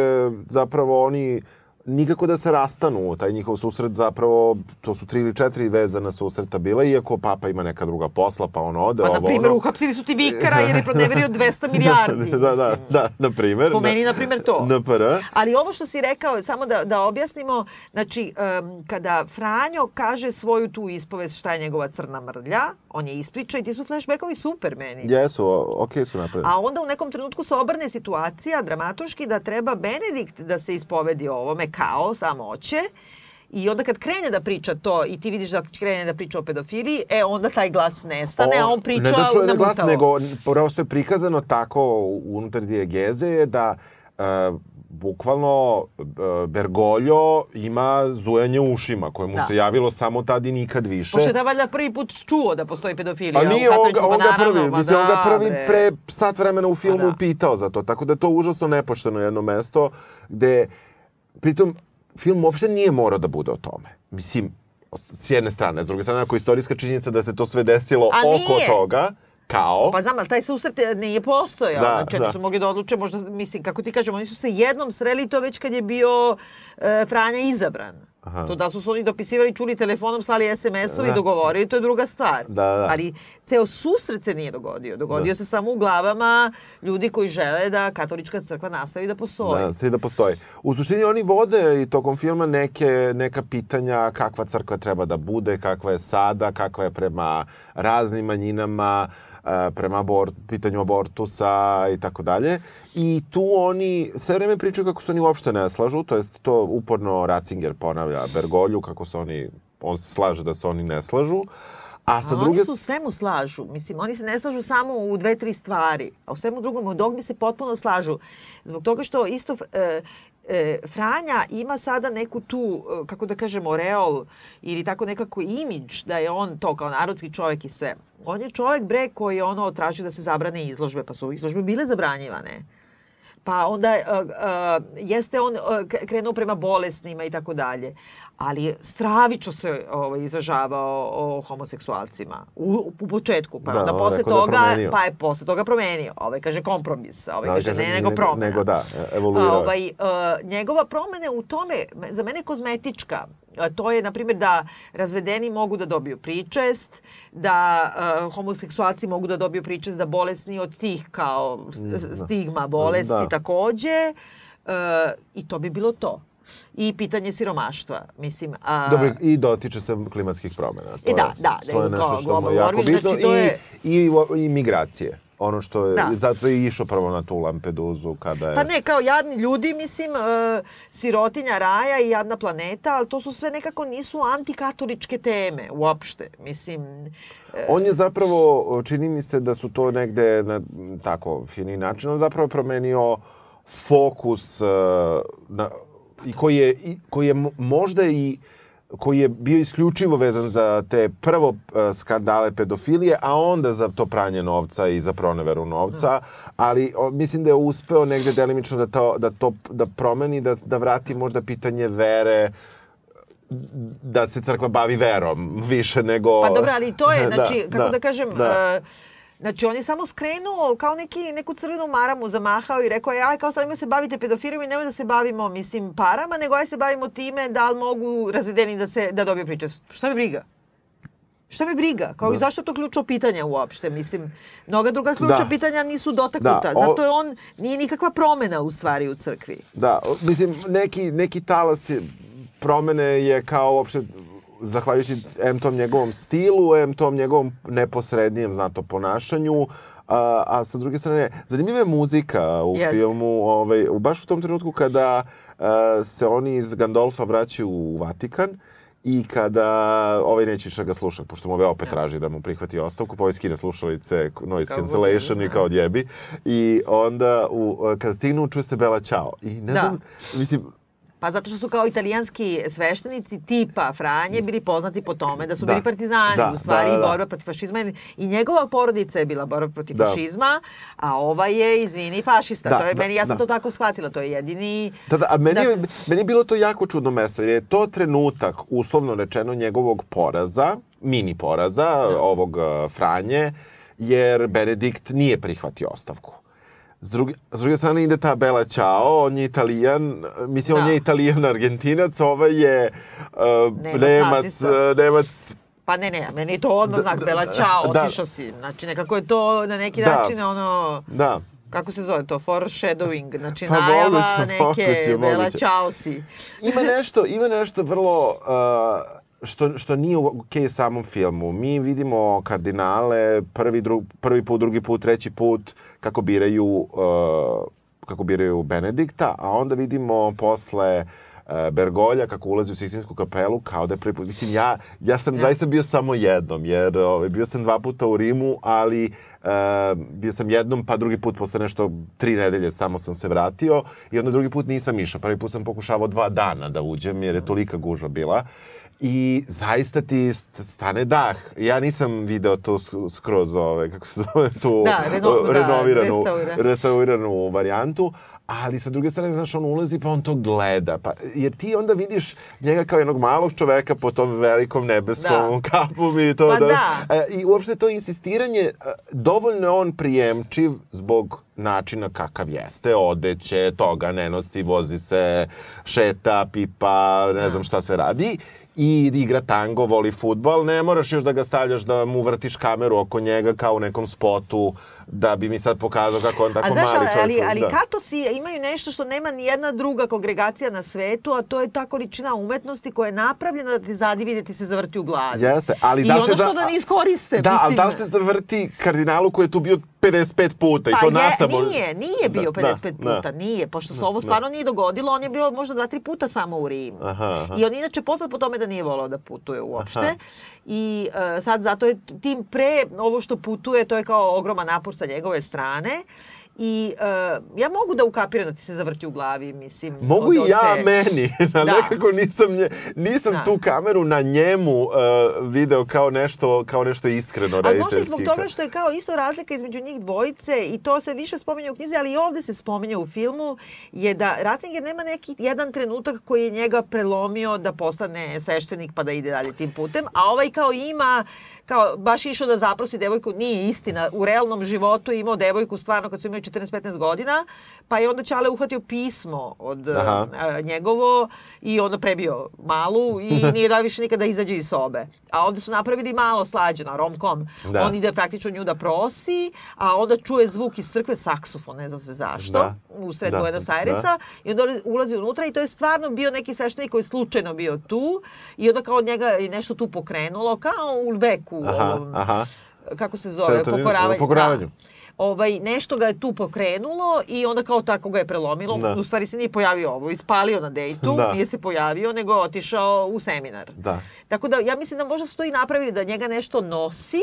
zapravo oni nikako da se rastanu, taj njihov susret zapravo, to su tri ili četiri vezana susreta bila, iako papa ima neka druga posla, pa on ode, Pa, ovo, na primjer, ono. uhapsili su ti vikara jer je proneverio 200 milijardi. da, da, mislim. da, na primjer. Spomeni, na primjer, to. NPR. Ali ovo što si rekao, samo da, da objasnimo, znači, em, kada Franjo kaže svoju tu ispovest šta je njegova crna mrlja, on je ispriča i ti su flashbackovi super meni. Jesu, okej su napravili. A onda u nekom trenutku se obrne situacija dramatuški da treba Benedikt da se ispovedi o ovome kao samoće. I onda kad krene da priča to i ti vidiš da krene da priča o pedofiliji, e onda taj glas nestane, a on priča ne da čuje glas, nego prosto je prikazano tako unutar dijegeze je da e, bukvalno e, Bergoglio ima zujanje ušima koje mu Da. se javilo samo tad i nikad više. Pošto je taj valjda prvi put čuo da postoji pedofilija A nije on ga, on pa ga naravno, prvi, mislim, on ga da, prvi bre. pre sat vremena u filmu da. pitao za to, tako da je to užasno nepošteno jedno mesto gde, pritom, film uopšte nije morao da bude o tome. Mislim, s jedne strane, s druge strane, ako je istorijska činjenica da se to sve desilo A oko nije. toga, kao... Pa znam, ali taj susret nije postojao. Da, znači, da. su mogli da odluče, možda, mislim, kako ti kažem, oni su se jednom sreli to već kad je bio e, Franja izabran. Aha. To da su se oni dopisivali, čuli telefonom, slali SMS-ovi, Da. dogovorili, to je druga stvar. Da, da. Ali ceo susret se nije dogodio. Dogodio Da. se samo u glavama ljudi koji žele da katolička crkva nastavi da postoji. Da, svi da postoji. U suštini oni vode i tokom filma neke, neka pitanja kakva crkva treba da bude, kakva je sada, kakva je prema raznim manjinama, prema abor, pitanju abortusa i tako dalje. I tu oni sve vreme pričaju kako se oni uopšte ne slažu, to jest to uporno Ratzinger ponavlja Bergolju, kako se oni, on se slaže da se oni ne slažu. A sa A druge oni se u svemu slažu. Mislim, oni se ne slažu samo u dve, tri stvari. A u svemu drugom, u dogmi se potpuno slažu. Zbog toga što isto e, e, Franja ima sada neku tu, e, kako da kažemo, reol ili tako nekako imidž da je on to kao narodski čovjek i sve. On je čovjek, bre, koji je ono tražio da se zabrane izložbe, pa su izložbe bile zabranjivane. Pa onda uh, uh, jeste on uh, krenuo prema bolesnima i tako dalje. Ali stravično se ovaj, izražavao o homoseksualcima u, u početku. Pa Da, onda on posle da je toga, promenio. pa je posle toga promenio. Ovaj kaže kompromis, ovaj Da, kaže, kaže, ne nego promena. Nego da, evoluirao. je. Ovaj, uh, njegova promena je u tome, za mene kozmetička. A to je, na primjer, da razvedeni mogu da dobiju pričest, da uh, homoseksualci mogu da dobiju pričest, da bolesni od tih kao Mm, da. stigma bolesti Da. takođe. Uh, I to bi bilo to. I pitanje siromaštva. Mislim, a, Dobro, i dotiče se klimatskih promjena. To I da, je, da, to je da, nešto što mu je jako warming, bitno. znači to je- I, i, i migracije. Ono što je, Da. zato je i išao prvo na tu Lampeduzu kada je... Pa ne, kao jadni ljudi, mislim, e, sirotinja raja i jadna planeta, ali to su sve nekako nisu antikatoličke teme uopšte. Mislim, e, On je zapravo, čini mi se da su to negde na tako fini način, on zapravo promenio fokus uh, na, i koji je, i, koji je mo- možda i koji je bio isključivo vezan za te prvo uh, skandale pedofilije, a onda za to pranje novca i za proneveru novca, ali o, mislim da je uspeo negde delimično da to, da to da promeni, da, da vrati možda pitanje vere, da se crkva bavi verom više nego... pa dobro, ali to je, Da, znači, kako da, da, kažem, da. e, Znači, on je samo skrenuo kao neki, neku crvenu maramu zamahao i rekao je, aj, kao sad imamo se bavite pedofilijom i nemoj da se bavimo, mislim, parama, nego aj se bavimo time da li mogu razvedeni da, se, da dobiju priče. Šta me briga? Šta me briga? Kao i Da. zašto je to ključno pitanje uopšte? Mislim, mnoga druga ključna Da. pitanja nisu dotaknuta. Da, o- Zato je on, nije nikakva promena u stvari u crkvi. Da, o, mislim, neki, neki talas je, promene je kao uopšte zahvaljujući em tom njegovom stilu, em tom njegovom neposrednijem, znato, ponašanju, a, a sa druge strane, zanimljiva je muzika u Jeste. filmu, ovaj, u- baš u tom trenutku kada a, se oni iz Gandolfa vraćaju u Vatikan, I kada ovaj neće više da ga sluša, pošto mu ove opet traži da mu prihvati ostavku, pa ovaj skine slušalice, noise Kao cancellation i odjebi, kao odjebi. I onda, u, kada stignu, čuje se Bela Ćao. I ne Da. znam, mislim, Pa zato što su kao italijanski sveštenici tipa Franje bili poznati po tome da su Da. bili partizani, Da, u stvari da, da, da. borba protiv fašizma. I njegova porodica je bila borba protiv Da. fašizma, a ova je, izvini, fašista. Da, to je da, meni, ja sam da. to tako shvatila, to je jedini... Da, da, a meni, Da je, meni je bilo to jako čudno mesto, jer je to trenutak, uslovno rečeno, njegovog poraza, mini poraza, ovog uh, Franje, jer Benedikt nije prihvatio ostavku. S druge, s druge strane ide ta Bela Ćao, on je italijan, mislim, on Da. je italijan argentinac, ovaj je uh, Nemac, uh, Nemac, Pa ne, ne, meni je to odmah Da, znak da, Bela da, Ćao, da. otišao si. Znači, nekako je to na neki Da. način ono... da. Kako se zove to? Foreshadowing. Znači, Pa najava moguće, neke moguće, Bela. Ćao si. ima nešto, ima nešto vrlo uh, što, što nije okej u samom filmu. Mi vidimo kardinale prvi, dru, prvi put, drugi put, treći put kako biraju uh, kako biraju Benedikta, a onda vidimo posle uh, Bergolja kako ulazi u Siksinsku kapelu kao da je prvi put. Mislim, ja, ja sam Ja. zaista bio samo jednom, jer ovaj, bio sam dva puta u Rimu, ali uh, bio sam jednom, pa drugi put posle nešto tri nedelje samo sam se vratio i onda drugi put nisam išao. Prvi put sam pokušavao dva dana da uđem, jer je tolika gužva bila. I zaista ti st- stane dah. Ja nisam video sk- skroz ove, kako se zove, tu Da, reno- da, renoviranu, restaura- restauriranu varijantu, ali sa druge strane, znaš, on ulazi pa on to gleda. Pa, jer ti onda vidiš njega kao jednog malog čoveka po tom velikom nebeskom Da. kapom i to. Pa da. E, I uopšte to insistiranje, e, dovoljno je on prijemčiv zbog načina kakav jeste, odeće, toga ne nosi, vozi se, šeta, pipa, ne znam šta se radi i igra tango, voli futbal, ne moraš još da ga stavljaš da mu vrtiš kameru oko njega kao u nekom spotu da bi mi sad pokazao kako on tako a znaš, mali čovjek. ali, ali da. katosi imaju nešto što nema ni jedna druga kongregacija na svetu, a to je ta količina umetnosti koja je napravljena da ti zadivi da ti se zavrti u glavi. Jeste, ali I da ono se... što da ne iskoriste. Da, ali mislim, da li se zavrti kardinalu koji je tu bio 55 puta i Pa to je, nasamo? nije, nije bio Da, 55 da, puta, da. nije, pošto se ovo stvarno nije dogodilo, on je bio možda dva, tri puta samo u Rimu. Aha, aha. I on inače poznat po tome da nije volao da putuje uopšte. Aha. I e, sad zato je tim pre ovo što putuje, to je kao ogroman napor sa njegove strane. I e, ja mogu da ukapiram da ti se zavrti u glavi, mislim. Mogu i ja te- meni, da. Da. nekako nisam, nje, nisam Da. tu kameru na njemu uh, video kao nešto, kao nešto iskreno Ali možda i zbog toga što je kao isto razlika između njih dvojice i to se više spominje u knjizi, ali i ovde se spominje u filmu, je da Ratzinger nema neki jedan trenutak koji je njega prelomio da postane sveštenik pa da ide dalje tim putem, a ovaj kao ima kao baš išao da zaprosi devojku, nije istina, u realnom životu imao devojku stvarno kad su imali 14-15 godina, pa je onda Čale uhvatio pismo od Aha. a, njegovo i onda prebio malu i nije dao više nikada da izađe iz sobe. A ovde su napravili malo slađeno, romkom. Da. On ide praktično nju da prosi, a onda čuje zvuk iz crkve, saksofon, ne znam se zašto, Da. u sred Da, Buenos Airesa i onda ulazi unutra i to je stvarno bio neki sveštenik koji je slučajno bio tu i onda kao njega je nešto tu pokrenulo, kao u Lbeku, Aha, ovom, aha. kako se zove, Serotonin, pokoravanju. pokoravanju. Da. Ovaj, nešto ga je tu pokrenulo i onda kao tako ga je prelomilo. Da. U stvari se nije pojavio ovo, ispalio na dejtu, Da. nije se pojavio, nego je otišao u seminar. Da. Tako da ja mislim da možda su to i napravili da njega nešto nosi,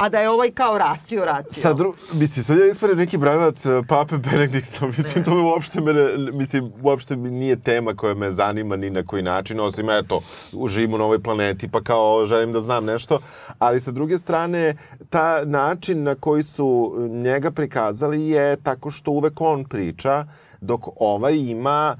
a da je ovaj kao racio, racio. Sad, dru, mislim, sad ja isparim neki branilac uh, pape Benedikta, mislim, to me uopšte mene, mislim, uopšte mi nije tema koja me zanima ni na koji način, osim, eto, živim na ovoj planeti, pa kao želim da znam nešto, ali sa druge strane, ta način na koji su njega prikazali je tako što uvek on priča, dok ovaj ima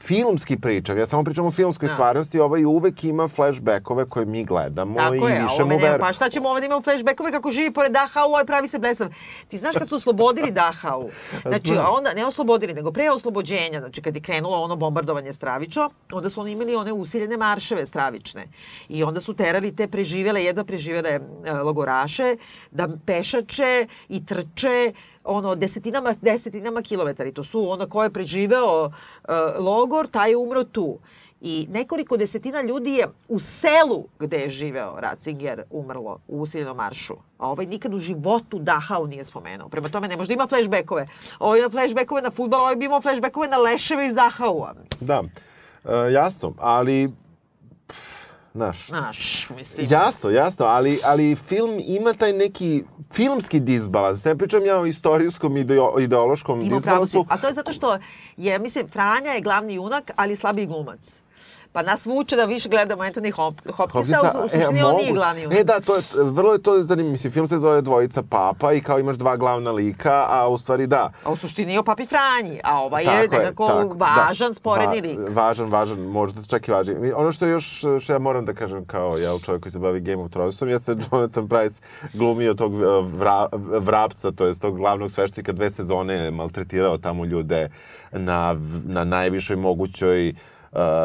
filmski pričam. Ja samo pričam o filmskoj Da. stvarnosti, ovaj uvek ima flashbackove koje mi gledamo Tako i je, više mu me nema, ver... pa šta ćemo ovdje imamo flashbackove kako živi pored Dachau, ovaj pravi se blesav. Ti znaš kad su oslobodili Dachau, znači Znam. a onda ne oslobodili, nego pre oslobođenja, znači kad je krenulo ono bombardovanje stravično, onda su oni imali one usiljene marševe stravične. I onda su terali te preživele, jedva preživele e, logoraše, da pešače i trče ono desetinama, desetinama kilometara i to su ono ko je preživeo e, logor, taj je umro tu. I nekoliko desetina ljudi je u selu gde je živeo Ratzinger umrlo u usiljenom maršu. A ovaj nikad u životu Dachau nije spomenuo. Prema tome ne možda ima flashbackove. Ovo ima flashbackove na futbol, ovaj bi imao flashbackove na leševe iz Dachaua. Da, e, jasno, ali... pff, Znaš, Znaš, mislim. Jasno, jasno, ali, ali film ima taj neki filmski disbalans. Ne pričam ja o istorijskom ideo, ideološkom Ima disbalansu. A to je zato što je, mislim, Franja je glavni junak, ali slabiji glumac. Pa nas vuče da više gledamo Anthony Hop Hopkinsa, u, u suštini on nije glavni junak. E da, to je, vrlo je to zanimljivo. Mislim, film se zove Dvojica papa i kao imaš dva glavna lika, a u stvari da. A u suštini je o papi Franji, a ova je Tako nekako tako, važan, da. sporedni Va- lik. Važan, važan, možda čak i važan. Ono što je još, što ja moram da kažem kao jel, čovjek koji se bavi Game of Thronesom, jeste da Jonathan Price glumio tog uh, vra, vrapca, to jest tog glavnog sveštika dve sezone, je maltretirao tamo ljude na, na najvišoj mogućoj uh,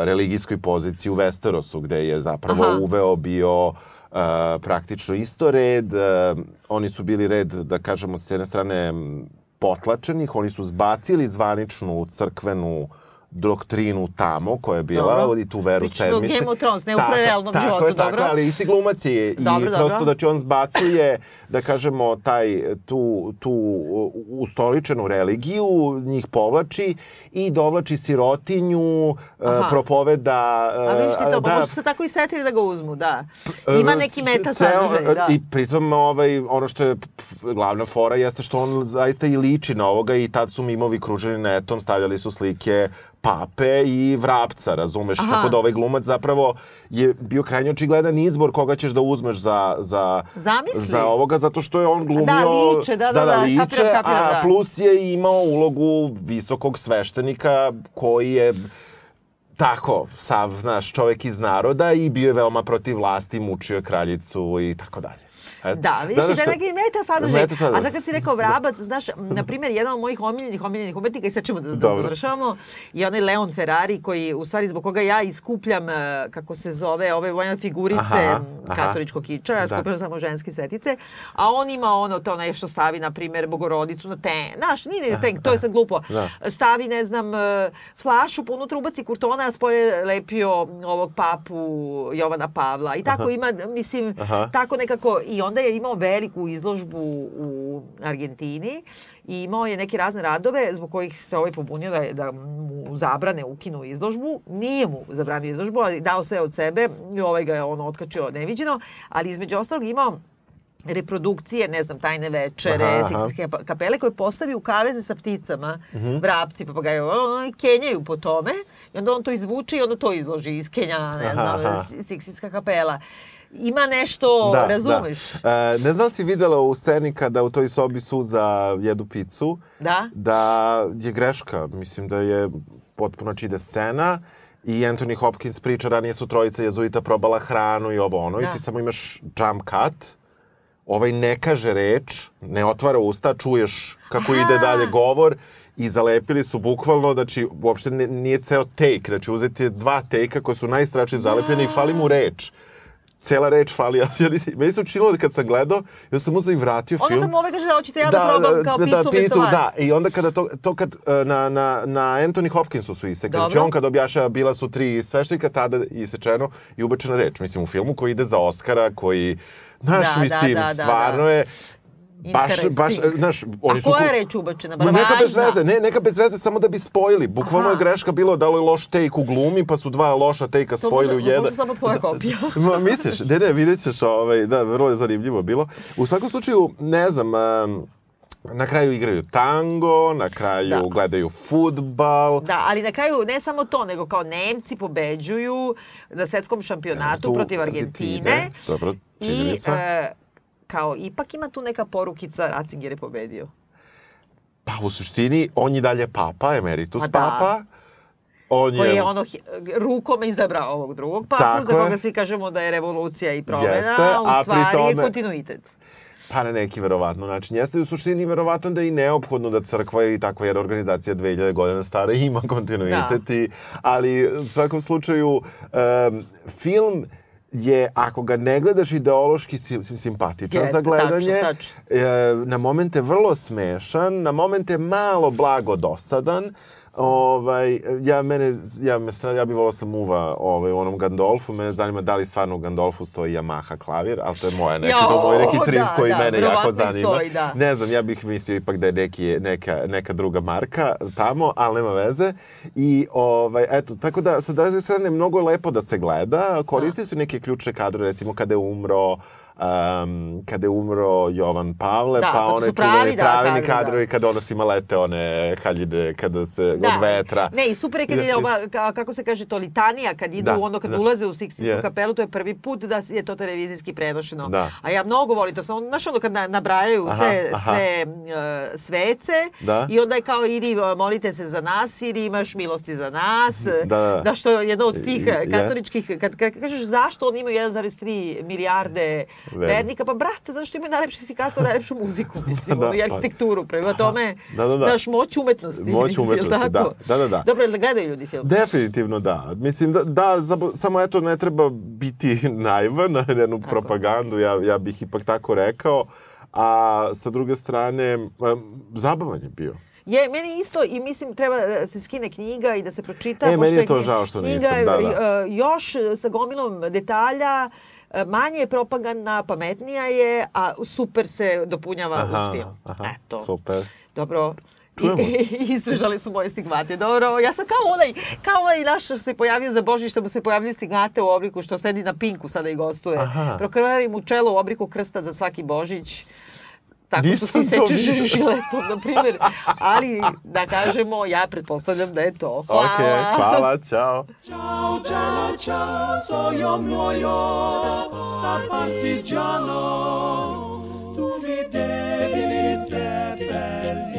religijskoj poziciji u Westerosu, gde je zapravo Aha. uveo bio uh, praktično isto red. Uh, oni su bili red, da kažemo, s jedne strane potlačenih, oni su zbacili zvaničnu crkvenu doktrinu tamo koja je bila Dobro. i tu veru Pričamo o sedmice. Game of Thrones, ne u Tako- realnom tako životu, je, tako dobro. je, ali isti glumac je i Dobro, prosto dobro. da će on zbacuje, da kažemo, taj, tu, tu ustoličenu religiju, njih povlači i dovlači sirotinju, uh, Aha. propoveda... A vidiš ti to, pa možda su se tako i setili da ga uzmu, da. Ima neki meta sadržaj, da. I pritom ovaj, ono što je glavna fora jeste što on zaista i liči na ovoga i tad su mimovi kruženi netom, stavljali su slike pape i vrapca, razumeš? Aha. Tako da ovaj glumac zapravo je bio krajnje očigledan izbor koga ćeš da uzmeš za, za, Zamisli. za ovoga, zato što je on glumio... Da, liče, da, da, da, liče, kapiram, kapiram, a da. plus je imao ulogu visokog sveštenika koji je tako, sav, znaš, čovek iz naroda i bio je veoma protiv vlasti, mučio je kraljicu i tako dalje. Da, vidiš da, šta- je neki meta sadržaj. Meta sadržaj. A sad kad si rekao vrabac, znaš, na primjer, jedan od mojih omiljenih, omiljenih umetnika, i sad ćemo da, da završavamo, je onaj Leon Ferrari, koji, u stvari, zbog koga ja iskupljam, eh, kako se zove, ove vojne figurice Aha, aha. katoličkog kiča, ja Da. skupljam samo ženske svetice, a on ima ono, to nešto stavi, na primjer, bogorodicu na ten, znaš, nije na ten, to je sad glupo, Da. stavi, ne znam, eh, flašu, unutra ubaci kurtona, a spoje lepio ovog papu Jovana Pavla. I tako ima, mislim, Aha. tako nekako, i onda je imao veliku izložbu u Argentini i imao je neke razne radove zbog kojih se ovaj pobunio da, da mu zabrane ukinu izložbu. Nije mu zabranio izložbu, ali dao sve od sebe i ovaj ga je ono otkačio neviđeno, ali između ostalog imao reprodukcije, ne znam, tajne večere, Aha, aha. seksijske kapele koje postavi u kaveze sa pticama, Mhm. vrapci, papagaje, ono, kenjaju po tome i onda on to izvuče i onda to izloži iz Kenjana, ne Aha, znam, aha. seksijska kapela. Ima nešto, razumeš? Da. E, ne znam si videla u sceni kada u toj sobi Suza jedu picu, Da? da je greška. Mislim da je potpuno čide scena i Anthony Hopkins priča ranije su trojica jezuita probala hranu i ovo ono Da. i ti samo imaš jump cut ovaj ne kaže reč, ne otvara usta, čuješ kako Aha. ide dalje govor i zalepili su bukvalno, znači uopšte nije ceo take, znači uzeti dva take-a koji su najstračnije zalepljeni i fali mu reč. Cela reč fali, ja, ja nisam, meni se učinilo da kad sam gledao, ja sam uzeo i vratio Ono film. kad mu ovaj kaže da hoćete ja da, probam kao picu umesto vas. Da, i onda kada to, to kad e, na, na, na Anthony Hopkinsu su isekli, znači on kad objašnjava bila su tri sveštenika, tada isečeno i ubečena reč. Mislim, u filmu koji ide za Oscara, koji, znaš, Da, da, mislim, da, da, stvarno da. je, baš, baš, znaš, oni A su... koja ku- je reč ubačena? Bar neka bez veze, ne, neka bez veze, samo da bi spojili. Bukvalno Aha. je greška bilo da li je loš take u glumi, pa su dva loša take-a To spojili može, u jedan. može samo tvoja kopija. Ma, misliš? Ne, ne, vidjet ćeš, ovaj, da, vrlo je zanimljivo bilo. U svakom slučaju, ne znam, em, na kraju igraju tango, na kraju Da. gledaju futbal. Da, ali na kraju ne samo to, nego kao Nemci pobeđuju na svetskom šampionatu Tu protiv Argentine. Dobro, I činjenica. e, kao ipak ima tu neka porukica Ratzinger je pobedio. Pa u suštini, on je dalje papa, emeritus Pa da. papa. On Koji je ono hi- rukom izabrao ovog drugog papu, Tako za je. koga svi kažemo da je revolucija i promena, Jeste, a u a stvari je tome- kontinuitet. Pa na neki verovatno način. Jeste u suštini verovatno da je i neophodno da crkva i takva jedna organizacija 2000 godina stara ima kontinuitet. Da. I, ali u svakom slučaju em, film je, ako ga ne gledaš ideološki, sim, sim- simpatičan Jeste, za gledanje. tačno, tačno. E, na momente vrlo smešan, na momente malo blago dosadan. Ovaj, ja, mene, ja, me stra, ja bih volao sam uva ovaj, u onom Gandolfu. Mene zanima da li stvarno u Gandolfu stoji Yamaha klavir, ali to je moja neka, to je moj neki trip da, koji da, mene jako zanima. stoji, da. Ne znam, ja bih mislio ipak da je neki, neka, neka druga marka tamo, ali nema veze. I, ovaj, eto, tako da, sa druge strane, mnogo je lepo da se gleda. Koristi su neke ključne kadre, recimo kada je umro um, kada je umro Jovan Pavle, Da, pa to one pravi, čuveni da, traveni kadrovi, da. kada ono svima lete one haljine kada se od vetra. Ne, i super je kad je, ova, ka- kako se kaže to, litanija, kad idu, Da, ono kad da. ulaze u Sikstivsku Je. kapelu, to je prvi put da je to televizijski prenošeno. Da. A ja mnogo volim to, samo, znaš ono kad na, nabrajaju Aha, sve, aha. sve uh, svece Da. i onda je kao uh, molite se za nas ili imaš milosti za nas. Da, da. Da što je jedno od tih katoličkih, kad, kad kažeš zašto oni imaju 1,3 milijarde Verni. vernika, pa brate, zašto imaju najlepši slikasa, najlepšu muziku, mislim, Da, ono, i pa- arhitekturu. Prema tome, Da, da, da. znaš, moć umetnosti. Moć umetnosti, da. tako? Da, da, da. Dobro, da gledaju ljudi film? Definitivno da. Mislim da, da samo eto ne treba biti naivan na jednu Tako. propagandu, ja, ja bih ipak tako rekao. A sa druge strane, zabavan je bio. Je, meni isto i mislim treba da se skine knjiga i da se pročita. E, meni je to knji- žao što knjiga nisam, da, da. e, još sa gomilom detalja, manje je propagandna, pametnija je, a super se dopunjava uz film. aha, Eto. super. Dobro. Čujemo I, izdržali su moje stigmate. Dobro, ja sam kao onaj, kao onaj naš što se pojavio za Božić, što mu se pojavljaju stigmate u obliku, što sedi na Pinku sada i gostuje. Aha. Prokrvari mu čelo u obliku krsta za svaki Božić. Tako Nisam što si to sečeš vidio. žiletom, na primjer. Ali, da kažemo, ja pretpostavljam da je to. Hvala. Ok, hvala, čao. Ciao, ciao, ciao, soy yo muoio da partigiano. Tu mi devi seppellire